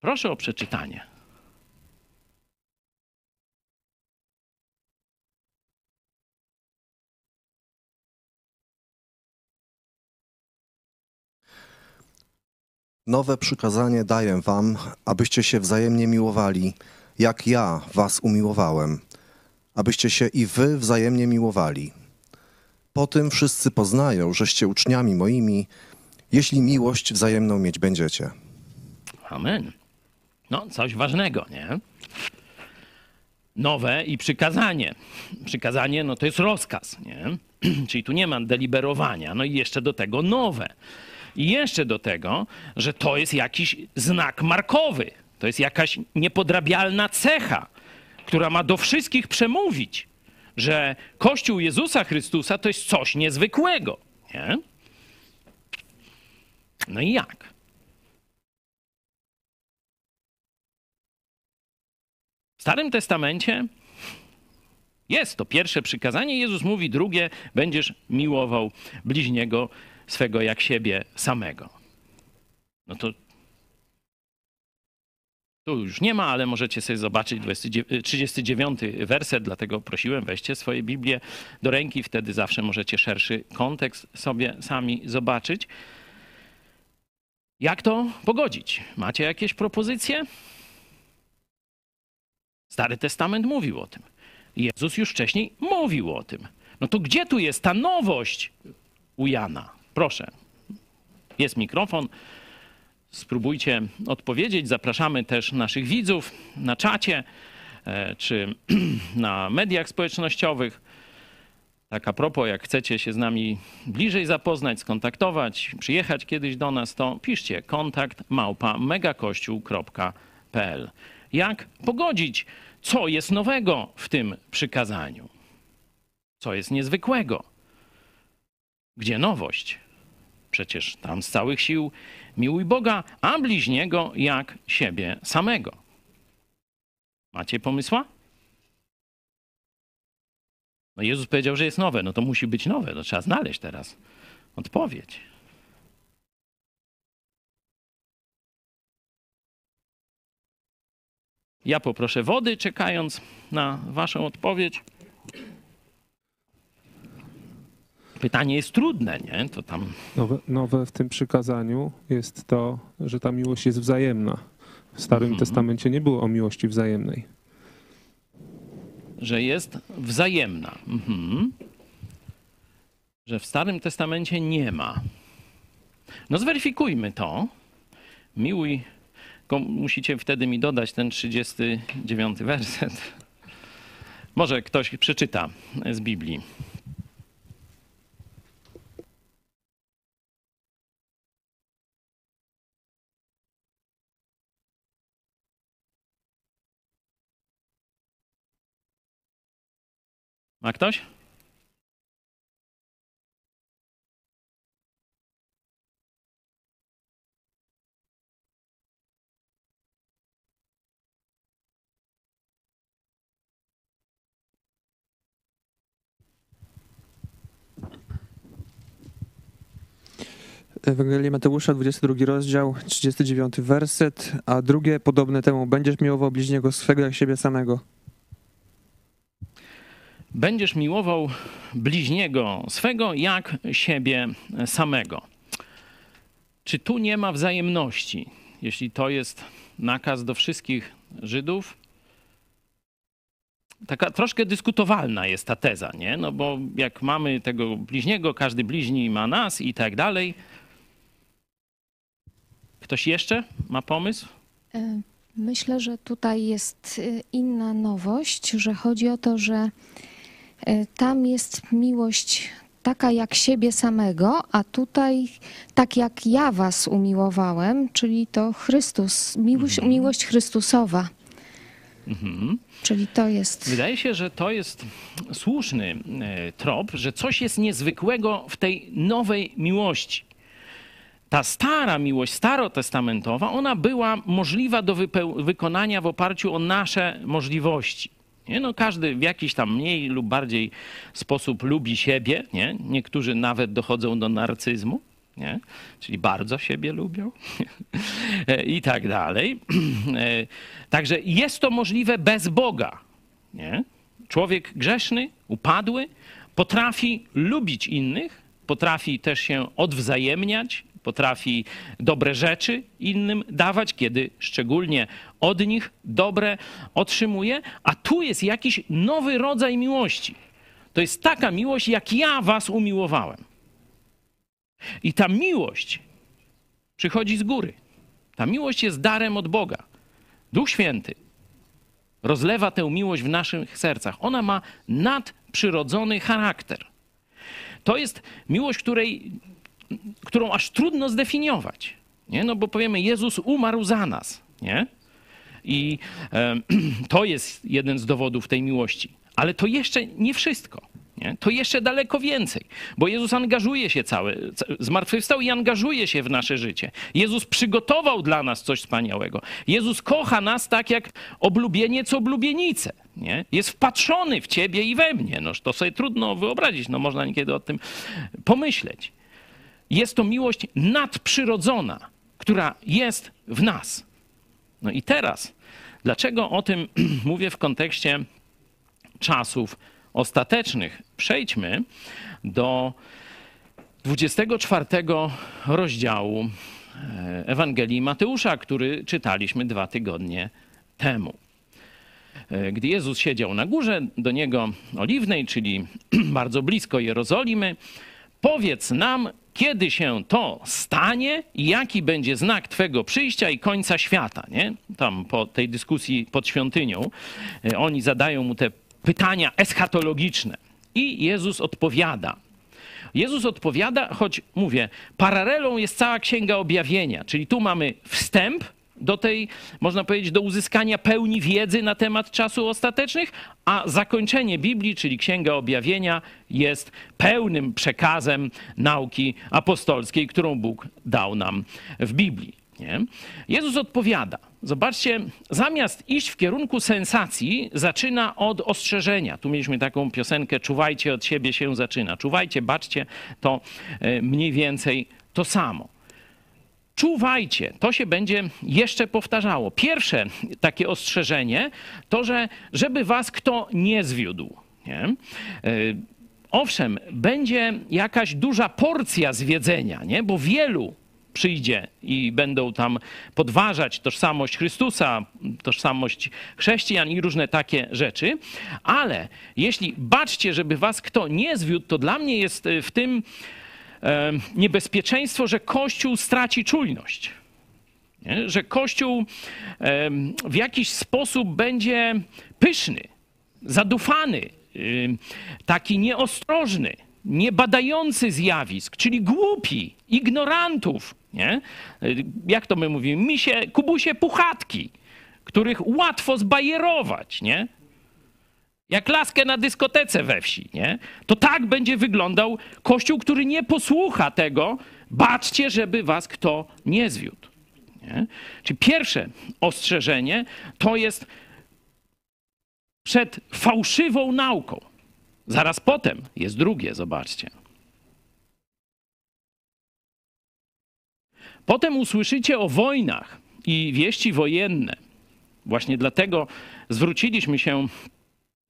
Proszę o przeczytanie. Nowe przykazanie daję wam, abyście się wzajemnie miłowali, jak ja was umiłowałem, abyście się i wy wzajemnie miłowali. Po tym wszyscy poznają, żeście uczniami moimi, jeśli miłość wzajemną mieć będziecie. Amen. No, coś ważnego, nie? nowe i przykazanie. Przykazanie no to jest rozkaz, nie? Czyli tu nie ma deliberowania. No i jeszcze do tego nowe. I jeszcze do tego, że to jest jakiś znak markowy. To jest jakaś niepodrabialna cecha, która ma do wszystkich przemówić, że Kościół Jezusa Chrystusa to jest coś niezwykłego. Nie? No i jak? W Starym Testamencie jest to pierwsze przykazanie. Jezus mówi drugie: będziesz miłował bliźniego swego jak siebie samego. No to tu już nie ma, ale możecie sobie zobaczyć 39 werset, dlatego prosiłem, weźcie swoje Biblię do ręki, wtedy zawsze możecie szerszy kontekst sobie sami zobaczyć. Jak to pogodzić? Macie jakieś propozycje? Stary Testament mówił o tym. Jezus już wcześniej mówił o tym. No to gdzie tu jest ta nowość u Jana? Proszę. Jest mikrofon. Spróbujcie odpowiedzieć. Zapraszamy też naszych widzów na czacie e, czy na mediach społecznościowych. Tak a propos, jak chcecie się z nami bliżej zapoznać, skontaktować, przyjechać kiedyś do nas, to piszcie kontakt małpa megakościół.pl. Jak pogodzić, co jest nowego w tym przykazaniu? Co jest niezwykłego? Gdzie nowość? Przecież tam z całych sił miłuj Boga, a bliźniego jak siebie samego. Macie pomysła? No Jezus powiedział, że jest nowe, no to musi być nowe, to trzeba znaleźć teraz odpowiedź. Ja poproszę wody, czekając na Waszą odpowiedź. Pytanie jest trudne, nie? To tam. Nowe, nowe w tym przykazaniu jest to, że ta miłość jest wzajemna. W Starym mhm. Testamencie nie było o miłości wzajemnej. Że jest wzajemna. Mhm. Że w Starym Testamencie nie ma. No zweryfikujmy to. Miłuj musicie wtedy mi dodać ten 39 werset. Może ktoś przeczyta z Biblii. Ma ktoś? Ewangelii Mateusza, 22 rozdział, 39 werset, a drugie podobne temu, będziesz miłował bliźniego swego jak siebie samego. Będziesz miłował bliźniego swego jak siebie samego. Czy tu nie ma wzajemności? Jeśli to jest nakaz do wszystkich Żydów, taka troszkę dyskutowalna jest ta teza, nie? No bo jak mamy tego bliźniego, każdy bliźni ma nas i tak dalej, Ktoś jeszcze ma pomysł? E, myślę, że tutaj jest e, inna nowość, że chodzi o to, że tam jest miłość taka jak siebie samego, a tutaj tak jak ja was umiłowałem, czyli to Chrystus, miłość, mhm. miłość Chrystusowa. Mhm. Czyli to jest. Wydaje się, że to jest słuszny trop, że coś jest niezwykłego w tej nowej miłości ta stara miłość, starotestamentowa, ona była możliwa do wykonania w oparciu o nasze możliwości. Nie? No, każdy w jakiś tam mniej lub bardziej sposób lubi siebie. Nie? Niektórzy nawet dochodzą do narcyzmu, nie? czyli bardzo siebie lubią i tak dalej. Także jest to możliwe bez Boga. Nie? Człowiek grzeszny, upadły, potrafi lubić innych, potrafi też się odwzajemniać, potrafi dobre rzeczy innym dawać, kiedy szczególnie od nich dobre otrzymuje, a tu jest jakiś nowy rodzaj miłości. To jest taka miłość, jak ja was umiłowałem. I ta miłość przychodzi z góry. Ta miłość jest darem od Boga. Duch Święty rozlewa tę miłość w naszych sercach. Ona ma nadprzyrodzony charakter. To jest miłość, której, którą aż trudno zdefiniować. Nie? No bo powiemy, Jezus umarł za nas. Nie? I to jest jeden z dowodów tej miłości. Ale to jeszcze nie wszystko. Nie? To jeszcze daleko więcej, bo Jezus angażuje się cały, zmartwychwstał i angażuje się w nasze życie. Jezus przygotował dla nas coś wspaniałego. Jezus kocha nas tak jak oblubieniec oblubienicę. Nie? Jest wpatrzony w ciebie i we mnie. No, to sobie trudno wyobrazić, no, można niekiedy o tym pomyśleć. Jest to miłość nadprzyrodzona, która jest w nas. No i teraz, dlaczego o tym mówię w kontekście czasów ostatecznych? Przejdźmy do 24 rozdziału e, Ewangelii Mateusza, który czytaliśmy dwa tygodnie temu. E, gdy Jezus siedział na górze do niego oliwnej, czyli bardzo blisko Jerozolimy, powiedz nam, kiedy się to stanie i jaki będzie znak Twego przyjścia i końca świata. Nie? Tam po tej dyskusji pod świątynią e, oni zadają mu te pytania eschatologiczne. I Jezus odpowiada. Jezus odpowiada, choć mówię, paralelą jest cała Księga Objawienia, czyli tu mamy wstęp do tej, można powiedzieć, do uzyskania pełni wiedzy na temat czasu ostatecznych, a zakończenie Biblii, czyli Księga Objawienia, jest pełnym przekazem nauki apostolskiej, którą Bóg dał nam w Biblii. Nie? Jezus odpowiada. Zobaczcie, zamiast iść w kierunku sensacji, zaczyna od ostrzeżenia. Tu mieliśmy taką piosenkę: Czuwajcie, od siebie się zaczyna. Czuwajcie, baczcie, to e, mniej więcej to samo. Czuwajcie, to się będzie jeszcze powtarzało. Pierwsze takie ostrzeżenie to, że żeby was kto nie zwiódł. Nie? E, owszem, będzie jakaś duża porcja zwiedzenia, nie? bo wielu przyjdzie i będą tam podważać tożsamość Chrystusa, tożsamość chrześcijan i różne takie rzeczy. Ale jeśli baczcie, żeby was kto nie zwiódł, to dla mnie jest w tym e, niebezpieczeństwo, że Kościół straci czujność. Nie? Że Kościół w jakiś sposób będzie pyszny, zadufany, taki nieostrożny niebadający zjawisk, czyli głupi, ignorantów, nie? Jak to my mówimy? Misie, kubusie puchatki, których łatwo zbajerować, nie? Jak laskę na dyskotece we wsi, nie? To tak będzie wyglądał kościół, który nie posłucha tego. Baczcie, żeby was kto nie zwiódł. Nie? Czyli pierwsze ostrzeżenie to jest przed fałszywą nauką. Zaraz potem jest drugie, zobaczcie. Potem usłyszycie o wojnach i wieści wojenne. Właśnie dlatego zwróciliśmy się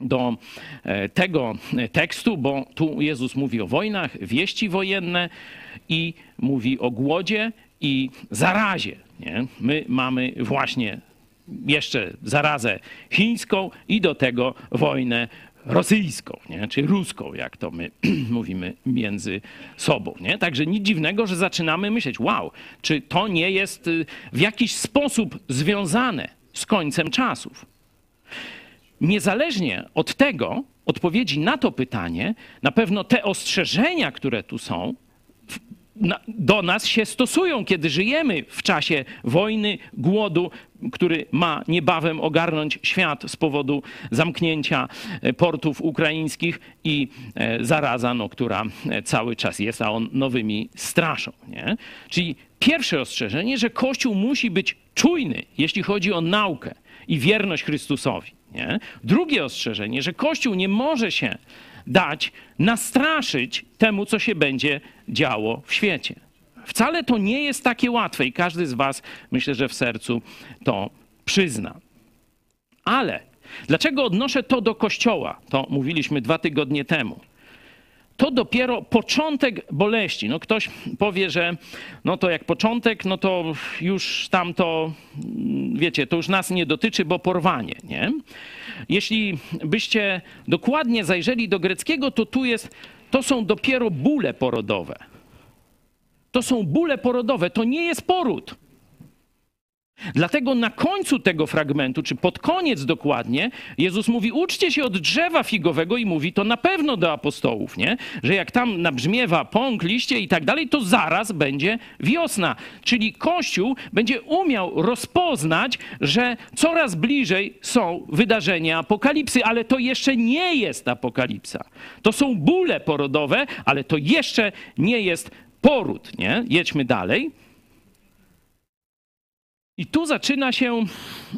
do e, tego tekstu, bo tu Jezus mówi o wojnach, wieści wojenne i mówi o głodzie i zarazie. Nie? My mamy właśnie jeszcze zarazę chińską i do tego wojnę rosyjską, nie? czy ruską, jak to my mówimy między sobą. Nie? Także nic dziwnego, że zaczynamy myśleć, wow, czy to nie jest y, w jakiś sposób związane z końcem czasów. Niezależnie od tego, odpowiedzi na to pytanie, na pewno te ostrzeżenia, które tu są, do nas się stosują, kiedy żyjemy w czasie wojny, głodu, który ma niebawem ogarnąć świat z powodu zamknięcia e, portów ukraińskich i e, zaraza, no, która e, cały czas jest, a on nowymi straszą. Nie? Czyli pierwsze ostrzeżenie, że Kościół musi być czujny, jeśli chodzi o naukę i wierność Chrystusowi. Nie? Drugie ostrzeżenie, że Kościół nie może się dać nastraszyć temu, co się będzie działo w świecie. Wcale to nie jest takie łatwe i każdy z Was myślę, że w sercu to przyzna. Ale dlaczego odnoszę to do kościoła? To mówiliśmy dwa tygodnie temu to dopiero początek boleści. No ktoś powie, że no to jak początek, no to już tam to, wiecie, to już nas nie dotyczy, bo porwanie, nie? Jeśli byście dokładnie zajrzeli do greckiego, to tu jest, to są dopiero bóle porodowe. To są bóle porodowe, to nie jest poród. Dlatego na końcu tego fragmentu, czy pod koniec dokładnie, Jezus mówi: uczcie się od drzewa figowego i mówi to na pewno do apostołów, nie? Że jak tam nabrzmiewa pąk, liście i tak dalej, to zaraz będzie wiosna. Czyli Kościół będzie umiał rozpoznać, że coraz bliżej są wydarzenia apokalipsy, ale to jeszcze nie jest apokalipsa. To są bóle porodowe, ale to jeszcze nie jest poród, nie? Jedźmy dalej. I tu zaczyna się,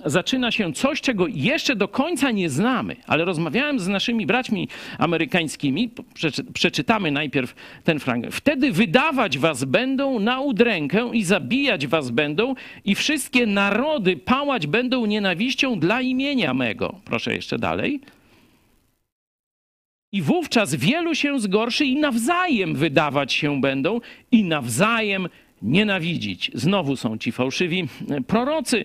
zaczyna się coś, czego jeszcze do końca nie znamy, ale rozmawiałem z naszymi braćmi amerykańskimi. Przeczy, przeczytamy najpierw ten fragment. Wtedy wydawać was będą na udrękę i zabijać was będą, i wszystkie narody pałać będą nienawiścią dla imienia mego. Proszę jeszcze dalej. I wówczas wielu się zgorszy i nawzajem wydawać się będą, i nawzajem nienawidzić. Znowu są ci fałszywi prorocy.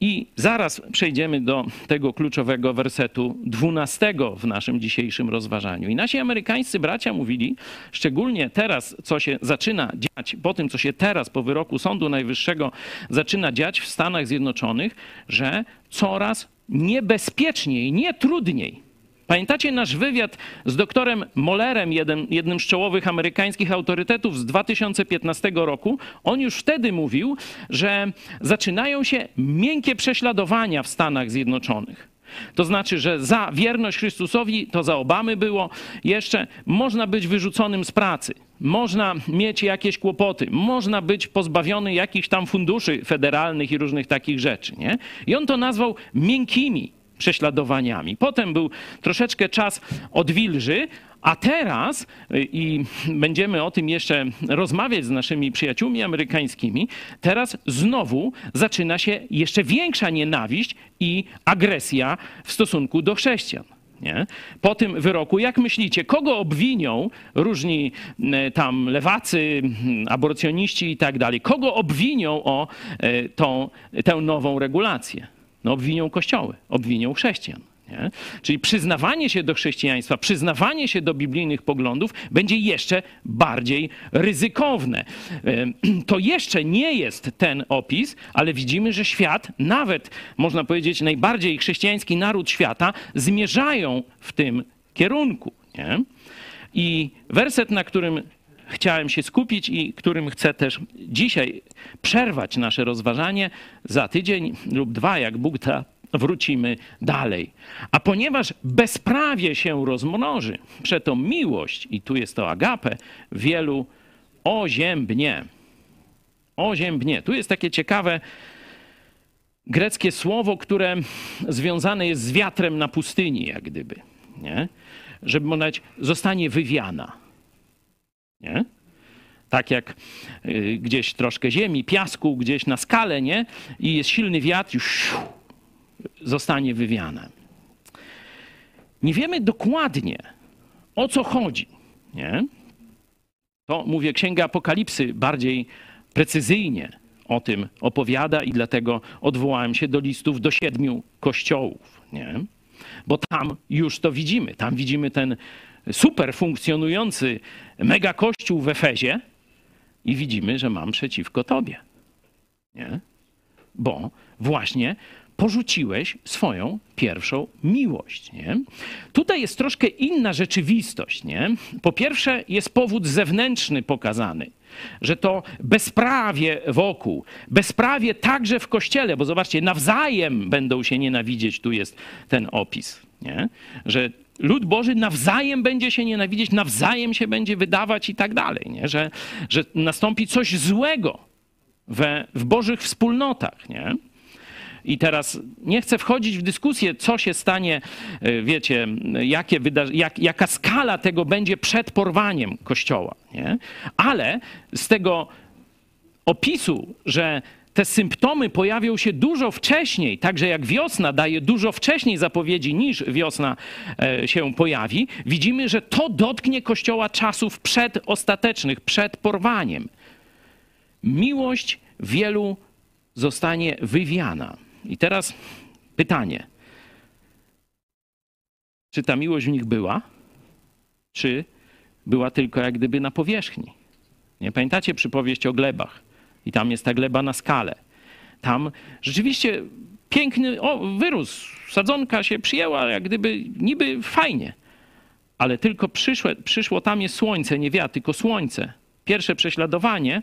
I zaraz przejdziemy do tego kluczowego wersetu dwunastego w naszym dzisiejszym rozważaniu. I nasi amerykańscy bracia mówili, szczególnie teraz, co się zaczyna dziać, po tym, co się teraz po wyroku Sądu Najwyższego zaczyna dziać w Stanach Zjednoczonych, że coraz niebezpieczniej, nie trudniej Pamiętacie nasz wywiad z doktorem Mollerem, jednym z czołowych amerykańskich autorytetów z 2015 roku? On już wtedy mówił, że zaczynają się miękkie prześladowania w Stanach Zjednoczonych. To znaczy, że za wierność Chrystusowi, to za Obamy było, jeszcze można być wyrzuconym z pracy, można mieć jakieś kłopoty, można być pozbawiony jakichś tam funduszy federalnych i różnych takich rzeczy. Nie? I on to nazwał miękkimi prześladowaniami. Potem był troszeczkę czas odwilży, a teraz, y, i będziemy o tym jeszcze rozmawiać z naszymi przyjaciółmi amerykańskimi, teraz znowu zaczyna się jeszcze większa nienawiść i agresja w stosunku do chrześcijan. Nie? Po tym wyroku, jak myślicie, kogo obwinią różni y, tam lewacy, y, aborcjoniści i tak dalej? Kogo obwinią o tą, tę nową regulację? No obwinią kościoły, obwinią chrześcijan. Nie? Czyli przyznawanie się do chrześcijaństwa, przyznawanie się do biblijnych poglądów będzie jeszcze bardziej ryzykowne. To jeszcze nie jest ten opis, ale widzimy, że świat, nawet można powiedzieć najbardziej chrześcijański naród świata, zmierzają w tym kierunku. Nie? I werset, na którym chciałem się skupić i którym chcę też dzisiaj przerwać nasze rozważanie. Za tydzień lub dwa, jak Bóg da, wrócimy dalej. A ponieważ bezprawie się rozmnoży, przeto miłość, i tu jest to agapę, wielu oziębnie. Oziębnie. Tu jest takie ciekawe greckie słowo, które związane jest z wiatrem na pustyni, jak gdyby. Nie? Żeby mówić, zostanie wywiana. Nie? Tak jak y, gdzieś troszkę ziemi, piasku, gdzieś na skale, nie? I jest silny wiatr, już zostanie wywiane. Nie wiemy dokładnie, o co chodzi, nie? To, mówię, Księga Apokalipsy bardziej precyzyjnie o tym opowiada i dlatego odwołałem się do listów do siedmiu kościołów, nie? Bo tam już to widzimy. Tam widzimy ten super funkcjonujący mega kościół w Efezie i widzimy, że mam przeciwko tobie. Nie? Bo właśnie porzuciłeś swoją pierwszą miłość. Nie? Tutaj jest troszkę inna rzeczywistość. Nie? Po pierwsze, jest powód zewnętrzny pokazany, że to bezprawie wokół, bezprawie także w kościele, bo zobaczcie, nawzajem będą się nienawidzieć, tu jest ten opis, nie? że lud Boży nawzajem będzie się nienawidzieć, nawzajem się będzie wydawać i tak dalej, nie? Że, że nastąpi coś złego we, w Bożych wspólnotach. Nie? I teraz nie chcę wchodzić w dyskusję, co się stanie, e, wiecie, jakie jak, jaka skala tego będzie przed porwaniem Kościoła. Nie? Ale z tego opisu, że te symptomy pojawią się dużo wcześniej, także jak wiosna daje dużo wcześniej zapowiedzi niż wiosna e, się pojawi, widzimy, że to dotknie Kościoła czasów przedostatecznych, przed porwaniem. Miłość wielu zostanie wywiana. I teraz pytanie. Czy ta miłość w nich była? Czy była tylko jak gdyby na powierzchni? Nie pamiętacie przypowieść o glebach? I tam jest ta gleba na skale. tam rzeczywiście piękny o, wyrósł, sadzonka się przyjęła, jak gdyby niby fajnie. Ale tylko przyszłe, przyszło tam jest słońce, nie wiatr, tylko słońce. Pierwsze prześladowanie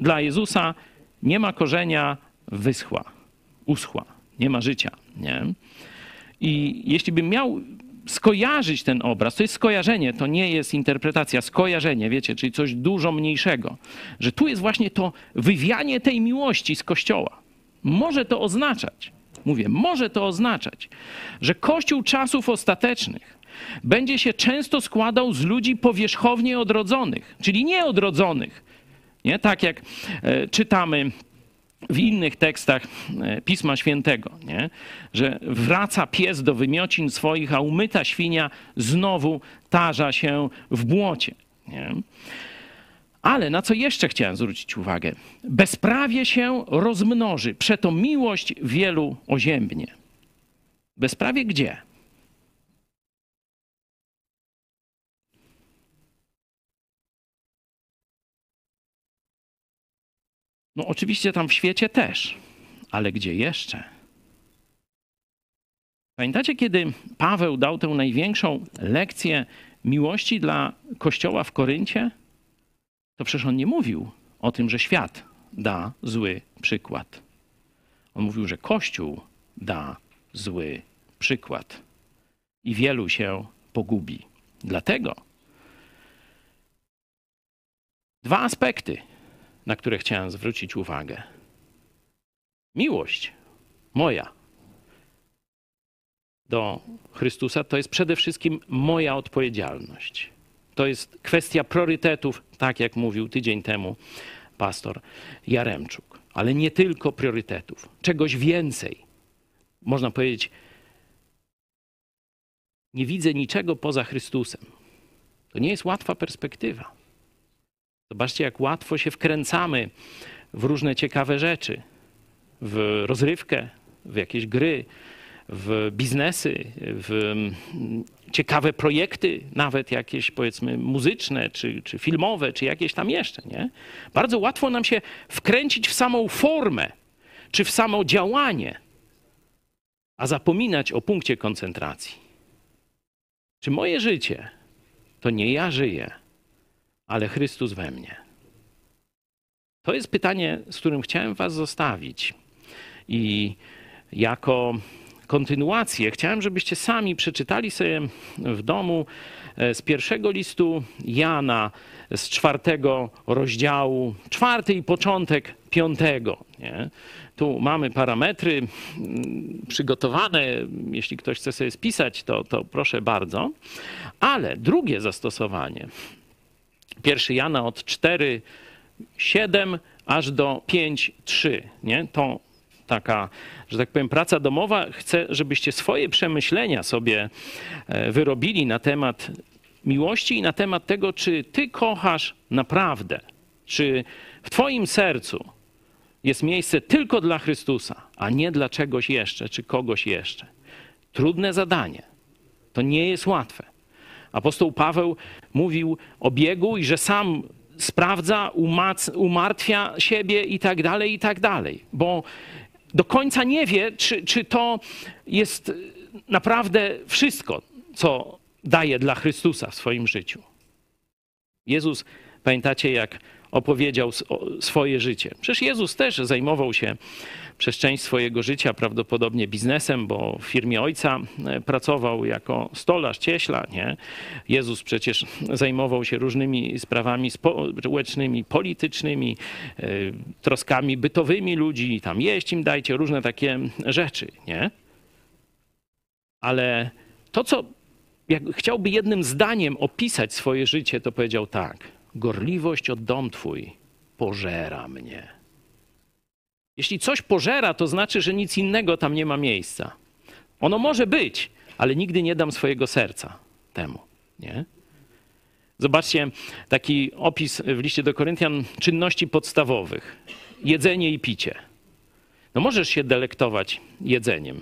dla Jezusa nie ma korzenia, wyschła, uschła, nie ma życia. Nie? I jeśli bym miał skojarzyć ten obraz, to jest skojarzenie, to nie jest interpretacja, skojarzenie, wiecie, czyli coś dużo mniejszego, że tu jest właśnie to wywianie tej miłości z Kościoła. Może to oznaczać, mówię, może to oznaczać, że Kościół czasów ostatecznych będzie się często składał z ludzi powierzchownie odrodzonych, czyli nieodrodzonych. Nie? Tak jak e, czytamy w innych tekstach e, Pisma Świętego, nie? że wraca pies do wymiocin swoich, a umyta świnia znowu tarza się w błocie. Nie? Ale na co jeszcze chciałem zwrócić uwagę? Bezprawie się rozmnoży, przeto miłość wielu oziębnie. Bezprawie gdzie? No oczywiście tam w świecie też, ale gdzie jeszcze? Pamiętacie, kiedy Paweł dał tę największą lekcję miłości dla Kościoła w Koryncie? To przecież on nie mówił o tym, że świat da zły przykład. On mówił, że Kościół da zły przykład i wielu się pogubi. Dlatego dwa aspekty na które chciałem zwrócić uwagę. Miłość moja do Chrystusa to jest przede wszystkim moja odpowiedzialność. To jest kwestia priorytetów, tak jak mówił tydzień temu pastor Jaremczuk. Ale nie tylko priorytetów, czegoś więcej. Można powiedzieć, nie widzę niczego poza Chrystusem. To nie jest łatwa perspektywa. Zobaczcie, jak łatwo się wkręcamy w różne ciekawe rzeczy, w rozrywkę, w jakieś gry, w biznesy, w mm, ciekawe projekty, nawet jakieś powiedzmy muzyczne, czy, czy filmowe, czy jakieś tam jeszcze. Nie? Bardzo łatwo nam się wkręcić w samą formę, czy w samo działanie, a zapominać o punkcie koncentracji. Czy moje życie to nie ja żyję, ale Chrystus we mnie? To jest pytanie, z którym chciałem Was zostawić. I jako kontynuację chciałem, żebyście sami przeczytali sobie w domu e, z pierwszego listu Jana, z czwartego rozdziału, czwarty i początek piątego. Nie? Tu mamy parametry mm, przygotowane. Jeśli ktoś chce sobie spisać, to, to proszę bardzo. Ale drugie zastosowanie Pierwszy Jana od 4, 7 aż do 5, 3. Nie? To taka, że tak powiem, praca domowa. Chcę, żebyście swoje przemyślenia sobie e, wyrobili na temat miłości i na temat tego, czy ty kochasz naprawdę, czy w twoim sercu jest miejsce tylko dla Chrystusa, a nie dla czegoś jeszcze, czy kogoś jeszcze. Trudne zadanie. To nie jest łatwe. Apostoł Paweł mówił o biegu i że sam sprawdza, umartwia siebie i tak dalej, i tak dalej. Bo do końca nie wie, czy, czy to jest naprawdę wszystko, co daje dla Chrystusa w swoim życiu. Jezus, pamiętacie, jak opowiedział swoje życie. Przecież Jezus też zajmował się przez część swojego życia prawdopodobnie biznesem, bo w firmie ojca e, pracował jako stolarz, cieśla. Nie? Jezus przecież zajmował się różnymi sprawami społecznymi, politycznymi, e, troskami bytowymi ludzi, tam jeść im dajcie, różne takie rzeczy. Nie? Ale to, co jak chciałby jednym zdaniem opisać swoje życie, to powiedział tak. Gorliwość od dom twój pożera mnie. Jeśli coś pożera, to znaczy, że nic innego tam nie ma miejsca. Ono może być, ale nigdy nie dam swojego serca temu. Nie? Zobaczcie taki opis w liście do Koryntian czynności podstawowych: jedzenie i picie. No możesz się delektować jedzeniem,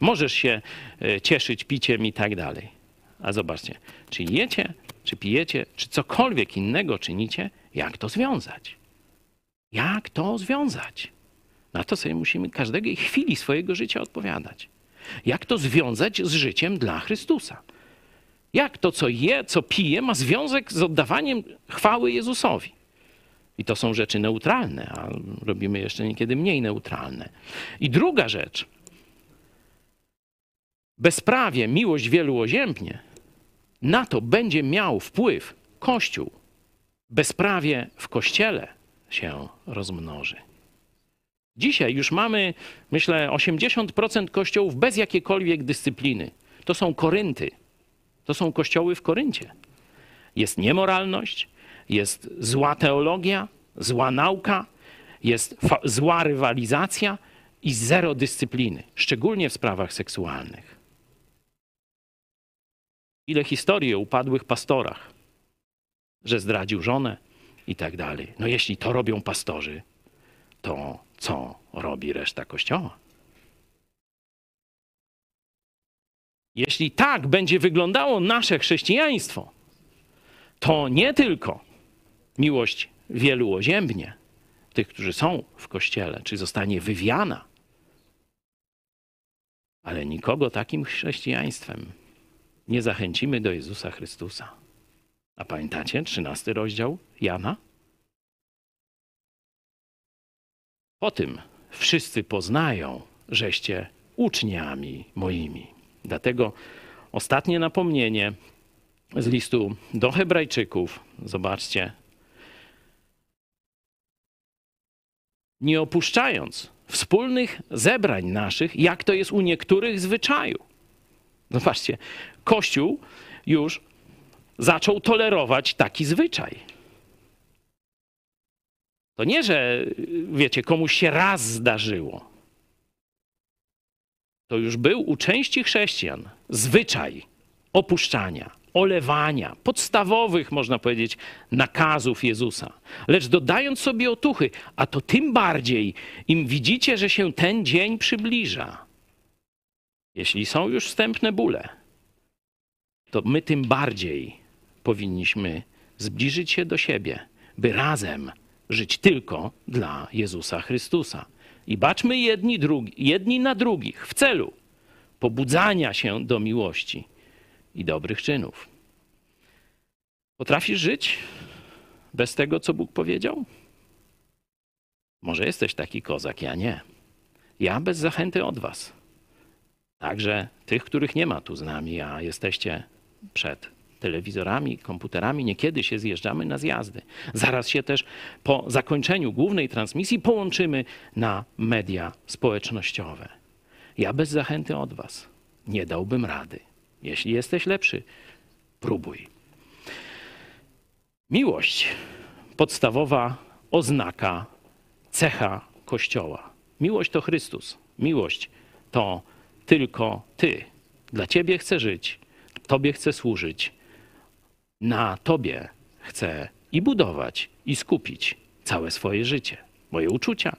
możesz się e, cieszyć piciem i tak dalej. A zobaczcie, czy jecie, czy pijecie, czy cokolwiek innego czynicie, jak to związać? Jak to związać? Na to sobie musimy każdej chwili swojego życia odpowiadać. Jak to związać z życiem dla Chrystusa? Jak to, co je, co pije, ma związek z oddawaniem chwały Jezusowi? I to są rzeczy neutralne, a robimy jeszcze niekiedy mniej neutralne. I druga rzecz. Bezprawie, miłość wielu oziębnie, na to będzie miał wpływ Kościół. Bezprawie w Kościele się rozmnoży. Dzisiaj już mamy, myślę, 80% kościołów bez jakiejkolwiek dyscypliny. To są Korynty. To są kościoły w Koryncie. Jest niemoralność, jest zła teologia, zła nauka, jest zła rywalizacja i zero dyscypliny, szczególnie w sprawach seksualnych. Ile historii o upadłych pastorach, że zdradził żonę i tak dalej. No jeśli to robią pastorzy, to co robi reszta kościoła? Jeśli tak będzie wyglądało nasze chrześcijaństwo, to nie tylko miłość wielu oziębnie, tych, którzy są w kościele, czy zostanie wywiana, ale nikogo takim chrześcijaństwem nie zachęcimy do Jezusa Chrystusa. A pamiętacie 13 rozdział Jana? Po tym wszyscy poznają, żeście uczniami moimi. Dlatego ostatnie napomnienie z listu do Hebrajczyków, zobaczcie. Nie opuszczając wspólnych zebrań naszych, jak to jest u niektórych zwyczaju. Zobaczcie, Kościół już zaczął tolerować taki zwyczaj. To nie, że wiecie, komuś się raz zdarzyło. To już był u części chrześcijan zwyczaj opuszczania, olewania, podstawowych, można powiedzieć, nakazów Jezusa. Lecz dodając sobie otuchy, a to tym bardziej, im widzicie, że się ten dzień przybliża. Jeśli są już wstępne bóle, to my tym bardziej powinniśmy zbliżyć się do siebie, by razem żyć tylko dla Jezusa Chrystusa. I baczmy jedni, drugi, jedni na drugich w celu pobudzania się do miłości i dobrych czynów. Potrafisz żyć bez tego, co Bóg powiedział? Może jesteś taki kozak, ja nie. Ja bez zachęty od Was. Także tych, których nie ma tu z nami, a jesteście przed telewizorami, komputerami, niekiedy się zjeżdżamy na zjazdy. Zaraz się też po zakończeniu głównej transmisji połączymy na media społecznościowe. Ja bez zachęty od Was nie dałbym rady. Jeśli jesteś lepszy, próbuj. Miłość podstawowa oznaka, cecha Kościoła. Miłość to Chrystus. Miłość to tylko Ty. Dla Ciebie chcę żyć, Tobie chcę służyć, na Tobie chcę i budować, i skupić całe swoje życie. Moje uczucia,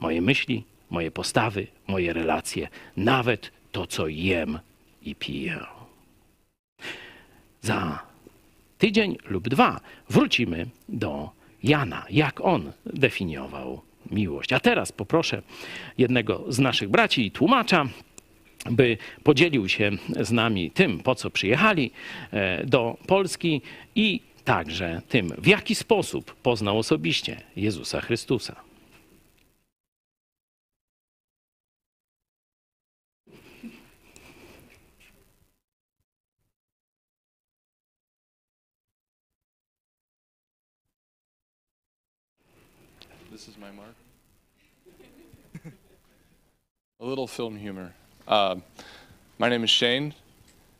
moje myśli, moje postawy, moje relacje, nawet to, co jem i piję. Za tydzień lub dwa wrócimy do Jana, jak on definiował miłość. A teraz poproszę jednego z naszych braci i tłumacza, by podzielił się z nami tym, po co przyjechali e, do Polski i także tym, w jaki sposób poznał osobiście Jezusa Chrystusa. This is my mark. A little film humor. Uh, my name is Shane.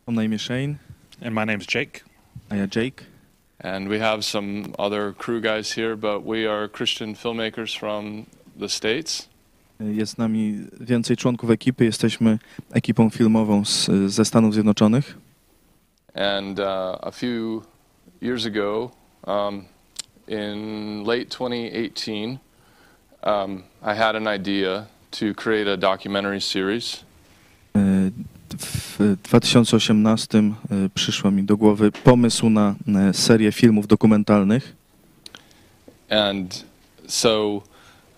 My name is Shane. And my name is Jake. A ja Jake. And we have some other crew guys here, but we are Christian filmmakers from the States. Jest z nami więcej członków ekipy. Jesteśmy ekipą filmową z, ze Stanów Zjednoczonych. And uh, a few years ago, um, in late 2018, um, I had an idea to create a documentary series. W 2018 e, przyszło mi do głowy pomysł na e, serię filmów dokumentalnych. And so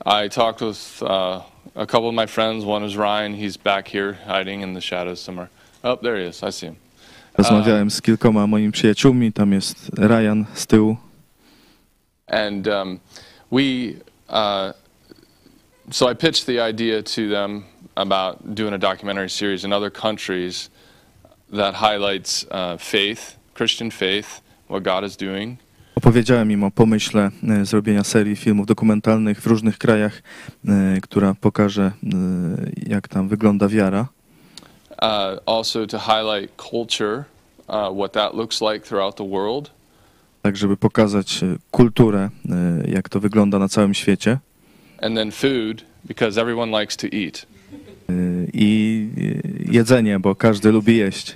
I talked with uh, a couple of my friends. One is Ryan. He's back here hiding in the shadows somewhere. Oh, there he is. I see him. Rozmawiałem z kilkoma moimi przyjaciółmi, tam jest Ryan z tyłu. And um, we, uh, so I pitched the idea to them about doing a documentary series in other countries that highlights uh, faith, Christian faith, what God is doing. Opowiedziałem im o pomyśle e, zrobienia serii filmów dokumentalnych w różnych krajach, e, która pokaże, e, jak tam wygląda wiara. Uh, also to highlight culture, uh, what that looks like throughout the world. Tak, żeby pokazać kulturę, jak to wygląda na całym świecie. And then food, because everyone likes to eat. E, I e, jedzenie, bo każdy lubi jeść.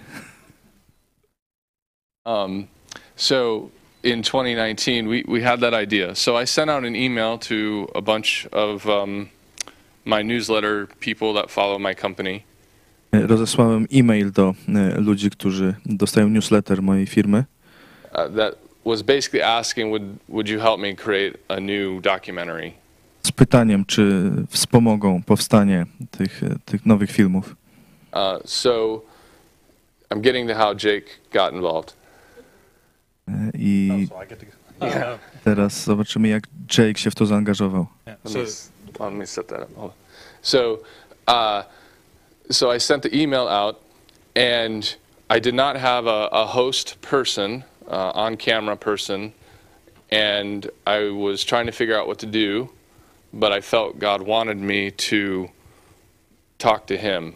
Um, so in 2019, we, we had that idea. So I sent out an email to a bunch of um, my newsletter people that follow my company. E, Rozesłałem e-mail do ludzi, którzy dostają newsletter mojej firmy. Uh, that was basically asking, would, would you help me create a new documentary? Pytaniem, czy wspomogą powstanie tych, tych nowych filmów. Uh, so I'm getting to how Jake got involved. I teraz zobaczymy, jak Jake się w to zaangażował. Let me, set that up. So, uh, so I sent the email out, and I did not have a, a host person, uh, on camera person, and I was trying to figure out what to do, but I felt God wanted me to talk to Him.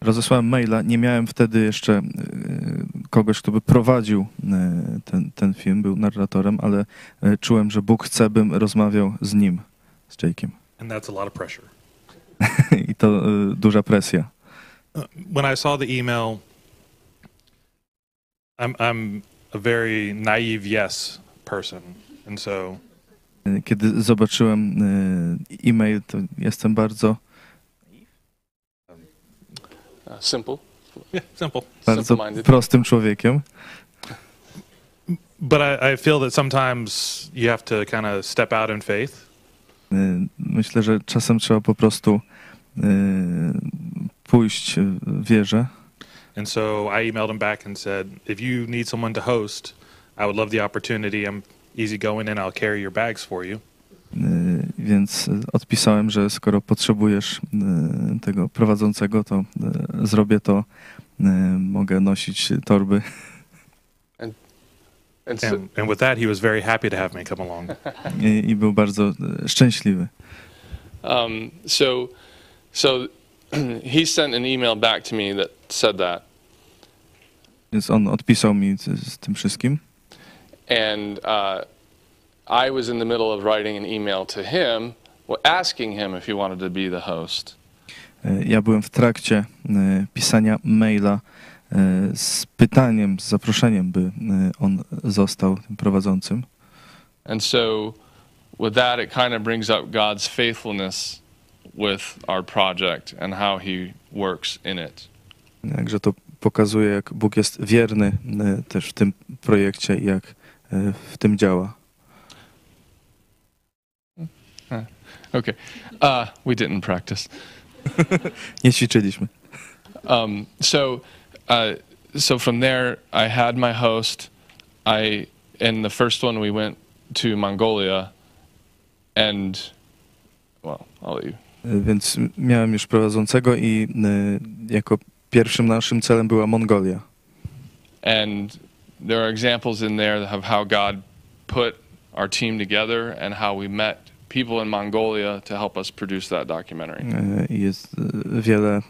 Rozesłałem maila, nie miałem wtedy jeszcze e, kogoś, kto by prowadził e, ten, ten film, był narratorem, ale e, czułem, że Bóg chce, bym rozmawiał z nim, z Jake'iem. And that's a lot of pressure. I to e, duża presja. Uh, when I saw the email, I'm, I'm a very naive yes person. And so Kiedy zobaczyłem e, e-mail, to jestem bardzo, simple. Yeah, simple. bardzo Simple-minded. prostym człowiekiem. But I, I feel that sometimes you have to kind of step out in faith. E, Myślę, że czasem trzeba po prostu e, pójść w wierze. And so I emailed him back and said, if you need someone to host, I would love the opportunity. I'm easy going and I'll carry your bags for you. E, Więc odpisałem, że skoro potrzebujesz e, tego prowadzącego, to e, zrobię to. Mogę nosić torby. And so, And, and with that, he was very happy to have me come along. I, i był bardzo szczęśliwy. Um, so, so he sent an email back to me that said that, Więc on odpisał mi z, z tym wszystkim. And uh, I was in the middle of writing an email to him, asking him if he wanted to be the host. E, Ja byłem w trakcie e, pisania maila e, z pytaniem, z zaproszeniem, by on został prowadzącym. And so, with that, it kind of brings up God's faithfulness with our project and how He works in it. Także to pokazuje, jak Bóg jest wierny też w tym projekcie jak w tym działa. Okay, uh, we didn't practice. Nie ćwiczyliśmy. Um, so, uh, so from there, I had my host. I in the first one we went to Mongolia, and well, I'll let you. Więc miałem już prowadzącego i e, jako pierwszym naszym celem była Mongolia. And there are examples in there of how God put our team together and how we met people in Mongolia to help us produce that documentary. Jest wiele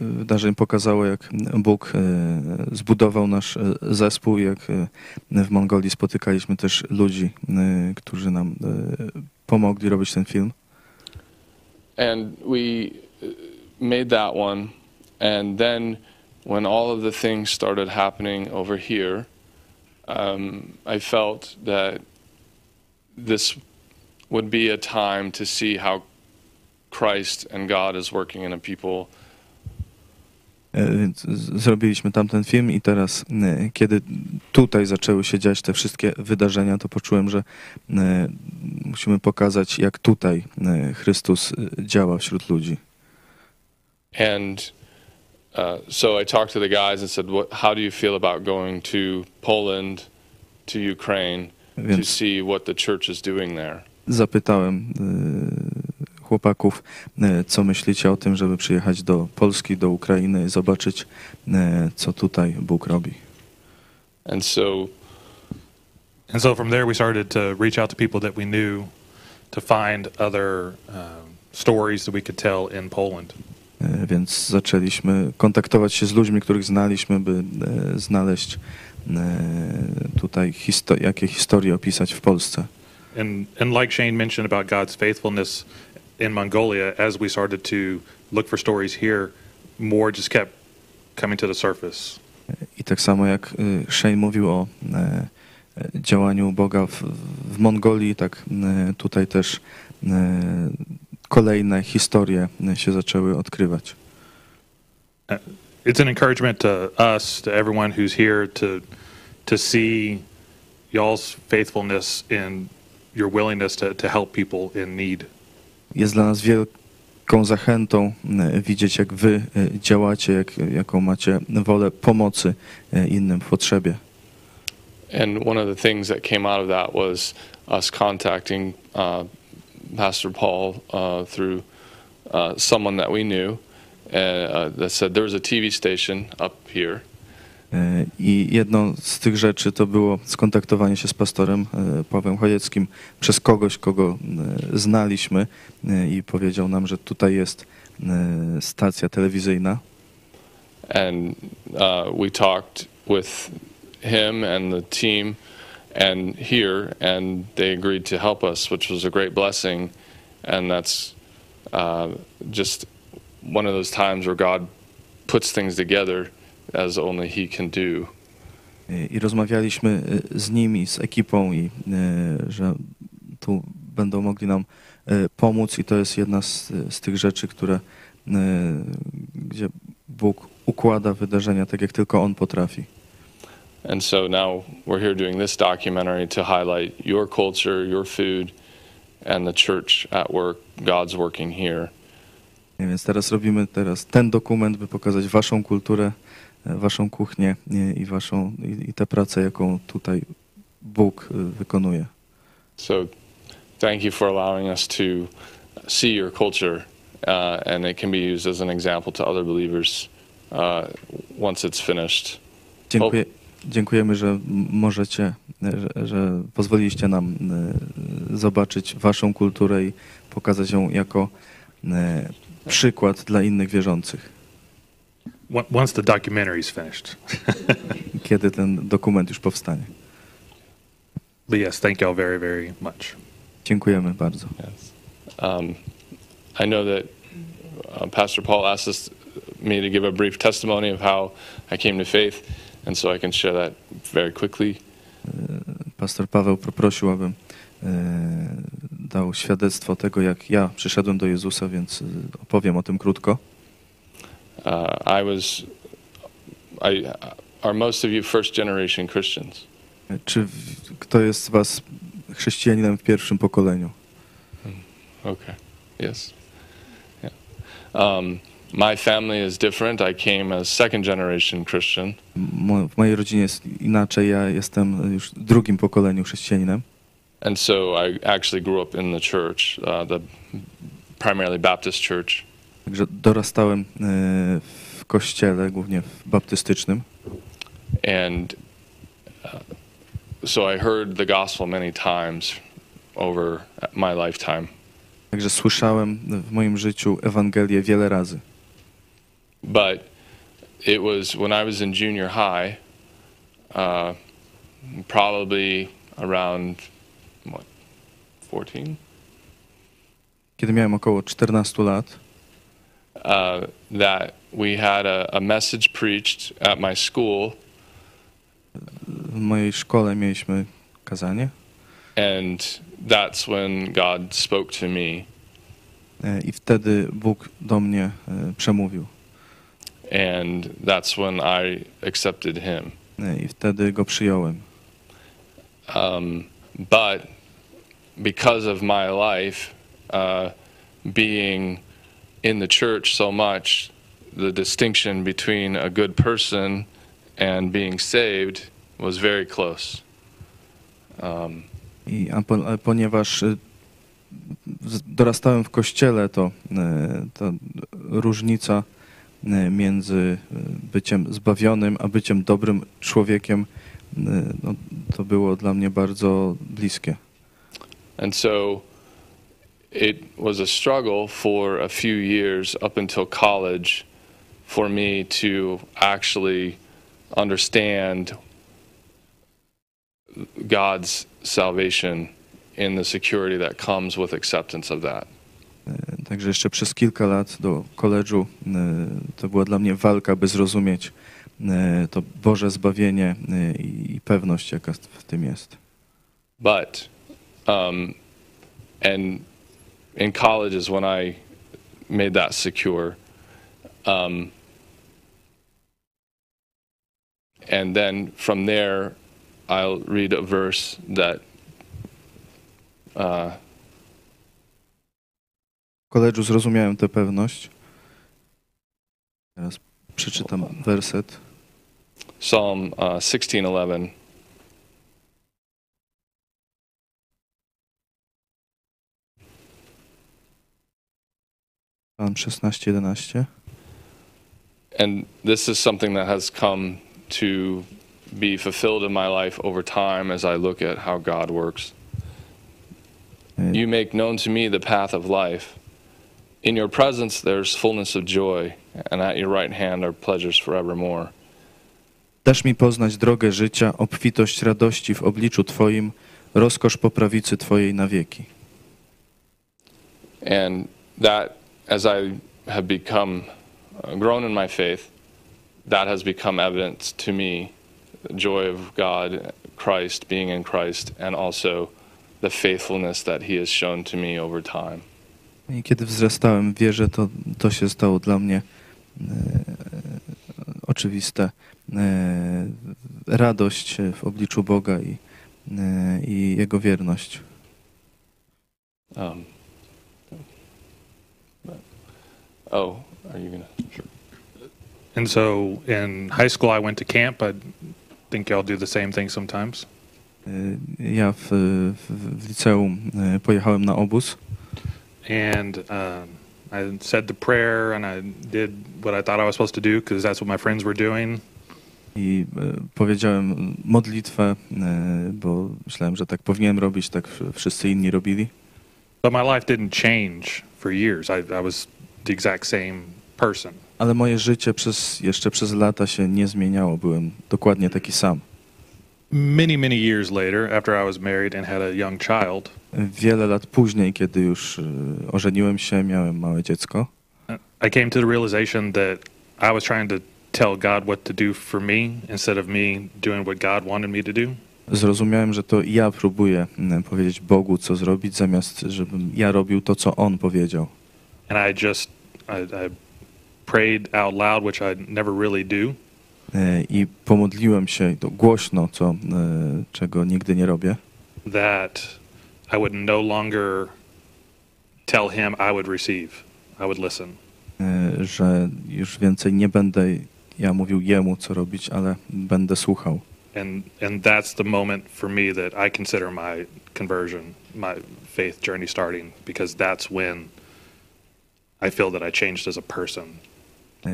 wydarzeń pokazało, jak Bóg zbudował nasz zespół, jak w Mongolii spotykaliśmy też ludzi, którzy nam pomogli robić ten film. And we made that one. And then when all of the things started happening over here, um, I felt that this would be a time to see how Christ and God is working in a people E, Więc zrobiliśmy tamten film i teraz, kiedy tutaj zaczęły się dziać te wszystkie wydarzenia, to poczułem, że musimy pokazać, jak tutaj Chrystus e, działa wśród ludzi. And uh, so I talked to the guys and said, what, How do you feel about going to Poland, to Ukraine, to Więc- see what the church is doing there? Zapytałem e, chłopaków, e, co myślicie o tym, żeby przyjechać do Polski, do Ukrainy i zobaczyć, e, co tutaj Bóg robi. And so And so from there, we started to reach out to people that we knew to find other um, stories that we could tell in Poland. E, Więc zaczęliśmy kontaktować się z ludźmi, których znaliśmy, by e, znaleźć e, tutaj histo- jakie historie opisać w Polsce. And, and like Shane mentioned about God's faithfulness in Mongolia, as we started to look for stories here, more just kept coming to the surface. I tak samo jak Shane mówił o działaniu Boga w, w Mongolii, tak tutaj też kolejne historie się zaczęły odkrywać. It's an encouragement to us, to everyone who's here, to to see y'all's faithfulness in your willingness to, to help people in need. Jest dla nas wielką zachętą e, widzieć, jak wy e, działacie, jak, jaką macie wolę pomocy e, innym w potrzebie. And one of the things that came out of that was us contacting uh, Pastor Paul uh, through uh, someone that we knew uh, that said there was a TV station up here. I jedną z tych rzeczy to było skontaktowanie się z pastorem Pawłem Chojeckim przez kogoś, kogo znaliśmy i powiedział nam, że tutaj jest stacja telewizyjna. And uh, we talked with him and the team and here, and they agreed to help us, which was a great blessing. And that's uh, just one of those times where God puts things together as only He can do. I rozmawialiśmy z nimi, z ekipą i że tu będą mogli nam pomóc i to jest jedna z, z tych rzeczy, które gdzie Bóg układa wydarzenia tak, jak tylko On potrafi. And so now we're here doing this documentary to highlight your culture, your food, and the church at work. God's working here. Więc teraz robimy teraz ten dokument, by pokazać waszą kulturę, waszą kuchnię i waszą i, i tę pracę, jaką tutaj Bóg wykonuje. So thank you for allowing us to see your culture, uh, and it can be used as an example to other believers uh, once it's finished. Dziękuję, dziękujemy, że możecie, e, że, że pozwoliliście nam e, zobaczyć waszą kulturę i pokazać ją jako e, przykład dla innych wierzących, On- Once the documentary is finished. kiedy ten dokument już powstanie. But yes, thank y'all very, very much. Dziękujemy bardzo. Yes. Um, I know that uh, Pastor Paul asked us, me to give a brief testimony of how I came to faith, and so I can share that very quickly. Pastor Paweł poprosił, abym e, dał świadectwo tego, jak ja przyszedłem do Jezusa, więc e, opowiem o tym krótko. Uh, I was, I, are most of you first generation Christians? Czy w, kto jest z was chrześcijaninem w pierwszym pokoleniu? Okay. Yes. Yeah. Um, my family is different. I came as second generation Christian. Mo, w mojej rodzinie jest inaczej, ja jestem już w drugim pokoleniu chrześcijaninem. And so I actually grew up in the church, uh, the primarily Baptist church. Także dorastałem e, w kościele, głównie w baptystycznym. And uh, so I heard the gospel many times over my lifetime. Także słyszałem w moim życiu Ewangelię wiele razy. But it was when I was in junior high, uh, probably around what, 14? Kiedy miałem około 14 lat, Uh, that we had a, a message preached at my school, w mojej szkole mieliśmy kazanie and that's when God spoke to me. e, i wtedy Bóg do mnie e, przemówił. And that's when I accepted him. I wtedy go przyjąłem. Um, but because of my life uh, being in the church so much, the distinction between a good person and being saved was very close. Um, I, a, po, a ponieważ dorastałem w kościele, to ta różnica między byciem zbawionym a byciem dobrym człowiekiem, no, to było dla mnie bardzo bliskie. And so it was a struggle for a few years up until college for me to actually understand God's salvation in the security that comes with acceptance of that. E, Także jeszcze przez kilka lat do koledżu e, to była dla mnie walka, by zrozumieć e, to Boże zbawienie i pewność, jaka w tym jest. But, um, and in college is when I made that secure. Um, and then from there, I'll read a verse that uh, koledżu zrozumiałem tę pewność. Teraz przeczytam werset. Psalm uh, 16:11. Psalm 16:11. And this is something that has come to be fulfilled in my life over time as I look at how God works. You make known to me the path of life. In your presence there's fullness of joy, and at your right hand are pleasures forevermore. Dasz mi poznać drogę życia, obfitość radości w obliczu Twoim, rozkosz po prawicy Twojej na wieki. And that, as I have become uh, grown in my faith, that has become evident to me the joy of God, Christ, being in Christ, and also the faithfulness that He has shown to me over time. I kiedy wzrastałem w wierze, to, to się stało dla mnie e, oczywiste. E, radość w obliczu Boga i, e, i Jego wierność. Um, oh, are you gonna? Sure. And so in high school, I went to camp. I think y'all do the same thing sometimes. Ja w, w, w liceum pojechałem na obóz And um, I said the prayer and I did what I thought I was supposed to do because that's what my friends were doing. i e, powiedziałem modlitwę, e, bo myślałem, że tak powinienem robić, tak wszyscy inni robili. But my life didn't change for years. I, I was the exact same person. Ale moje życie przez, jeszcze przez lata się nie zmieniało. Byłem dokładnie taki sam. Many, many years later, after I was married and had a young child, Wiele lat później, kiedy już e, ożeniłem się, miałem małe dziecko, I came to the realization that I was trying to tell God what to do for me instead of me doing what God wanted me to do. zrozumiałem, że to ja próbuję m, powiedzieć Bogu, co zrobić, zamiast żebym ja robił to, co On powiedział. And I just I, I prayed out loud, which I never really do. E, I pomodliłem się to głośno, co, e, czego nigdy nie robię, that I would no longer tell him I would receive. I would listen. e, że już więcej nie będę ja mówił Jemu, co robić, ale będę słuchał. And and that's the moment for me that I consider my conversion, my faith journey starting because that's when I feel that I changed as a person.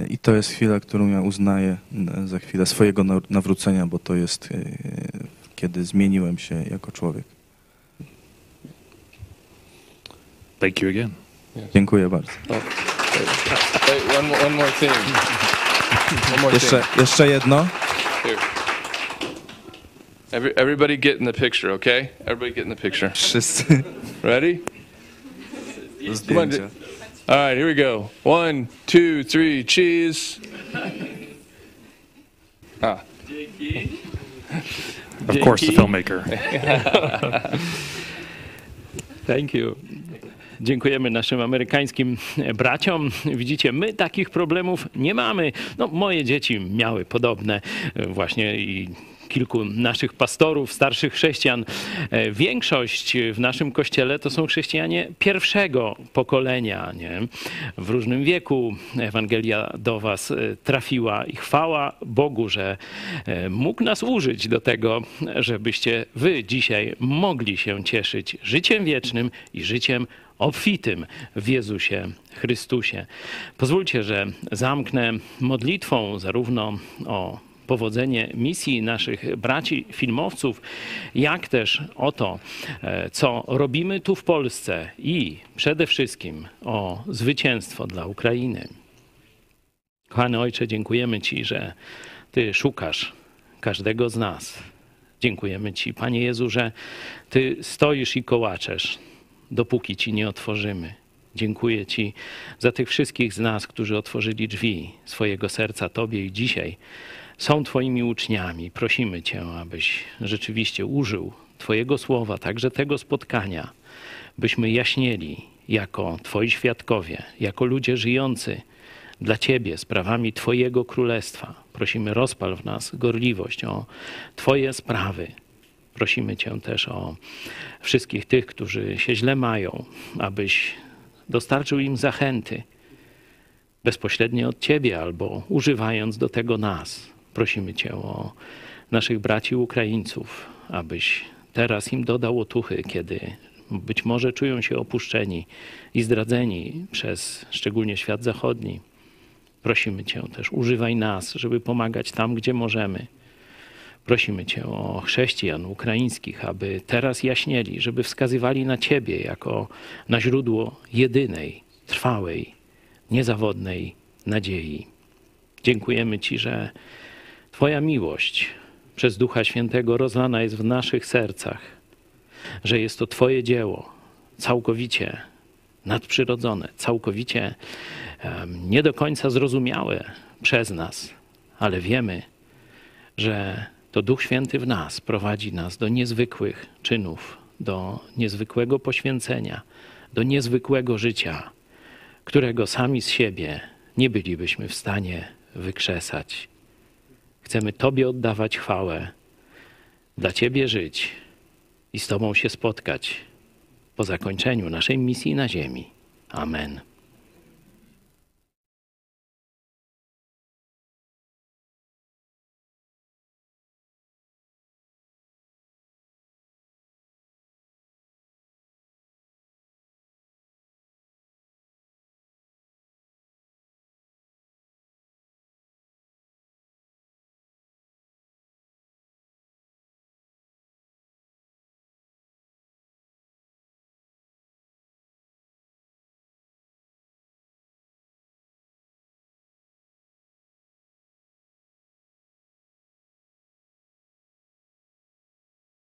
E, I to jest chwila, którą ja uznaję za chwilę swojego naw- nawrócenia, bo to jest e, kiedy zmieniłem się jako człowiek. Thank you again. Dziękuję bardzo. Oh, wait, one, more- one more thing. One more Jeszcze, thing. jeszcze jedno. Every, everybody get in the picture, okay? Everybody get in the picture. Wszyscy. Ready? On. All right, here we go. One, two, three, cheese. Ah. Of course, the filmmaker. Thank you. Dziękujemy naszym amerykańskim braciom. Widzicie, my takich problemów nie mamy. No, moje dzieci miały podobne właśnie i kilku naszych pastorów, starszych chrześcijan. E, większość w naszym kościele to są chrześcijanie pierwszego pokolenia. Nie? W różnym wieku Ewangelia do Was e, trafiła i chwała Bogu, że e, mógł nas użyć do tego, żebyście Wy dzisiaj mogli się cieszyć życiem wiecznym i życiem obfitym w Jezusie Chrystusie. Pozwólcie, że zamknę modlitwą zarówno o powodzenie misji naszych braci filmowców, jak też o to, e, co robimy tu w Polsce i przede wszystkim o zwycięstwo dla Ukrainy. Kochany Ojcze, dziękujemy Ci, że Ty szukasz każdego z nas. Dziękujemy Ci, Panie Jezu, że Ty stoisz i kołaczesz, dopóki Ci nie otworzymy. Dziękuję Ci za tych wszystkich z nas, którzy otworzyli drzwi swojego serca Tobie i dzisiaj są Twoimi uczniami. Prosimy Cię, abyś rzeczywiście użył Twojego słowa, także tego spotkania, byśmy jaśnieli jako Twoi świadkowie, jako ludzie żyjący dla Ciebie sprawami Twojego królestwa. Prosimy, rozpal w nas gorliwość o Twoje sprawy. Prosimy Cię też o wszystkich tych, którzy się źle mają, abyś dostarczył im zachęty bezpośrednio od Ciebie albo używając do tego nas. Prosimy Cię o naszych braci Ukraińców, abyś teraz im dodał otuchy, kiedy być może czują się opuszczeni i zdradzeni przez szczególnie świat zachodni. Prosimy Cię też, używaj nas, żeby pomagać tam, gdzie możemy. Prosimy Cię o chrześcijan ukraińskich, aby teraz jaśnieli, żeby wskazywali na Ciebie jako na źródło jedynej, trwałej, niezawodnej nadziei. Dziękujemy Ci, że Twoja miłość przez Ducha Świętego rozlana jest w naszych sercach, że jest to Twoje dzieło, całkowicie nadprzyrodzone, całkowicie nie do końca zrozumiałe przez nas, ale wiemy, że to Duch Święty w nas prowadzi nas do niezwykłych czynów, do niezwykłego poświęcenia, do niezwykłego życia, którego sami z siebie nie bylibyśmy w stanie wykrzesać. Chcemy Tobie oddawać chwałę, dla Ciebie żyć i z Tobą się spotkać po zakończeniu naszej misji na ziemi. Amen.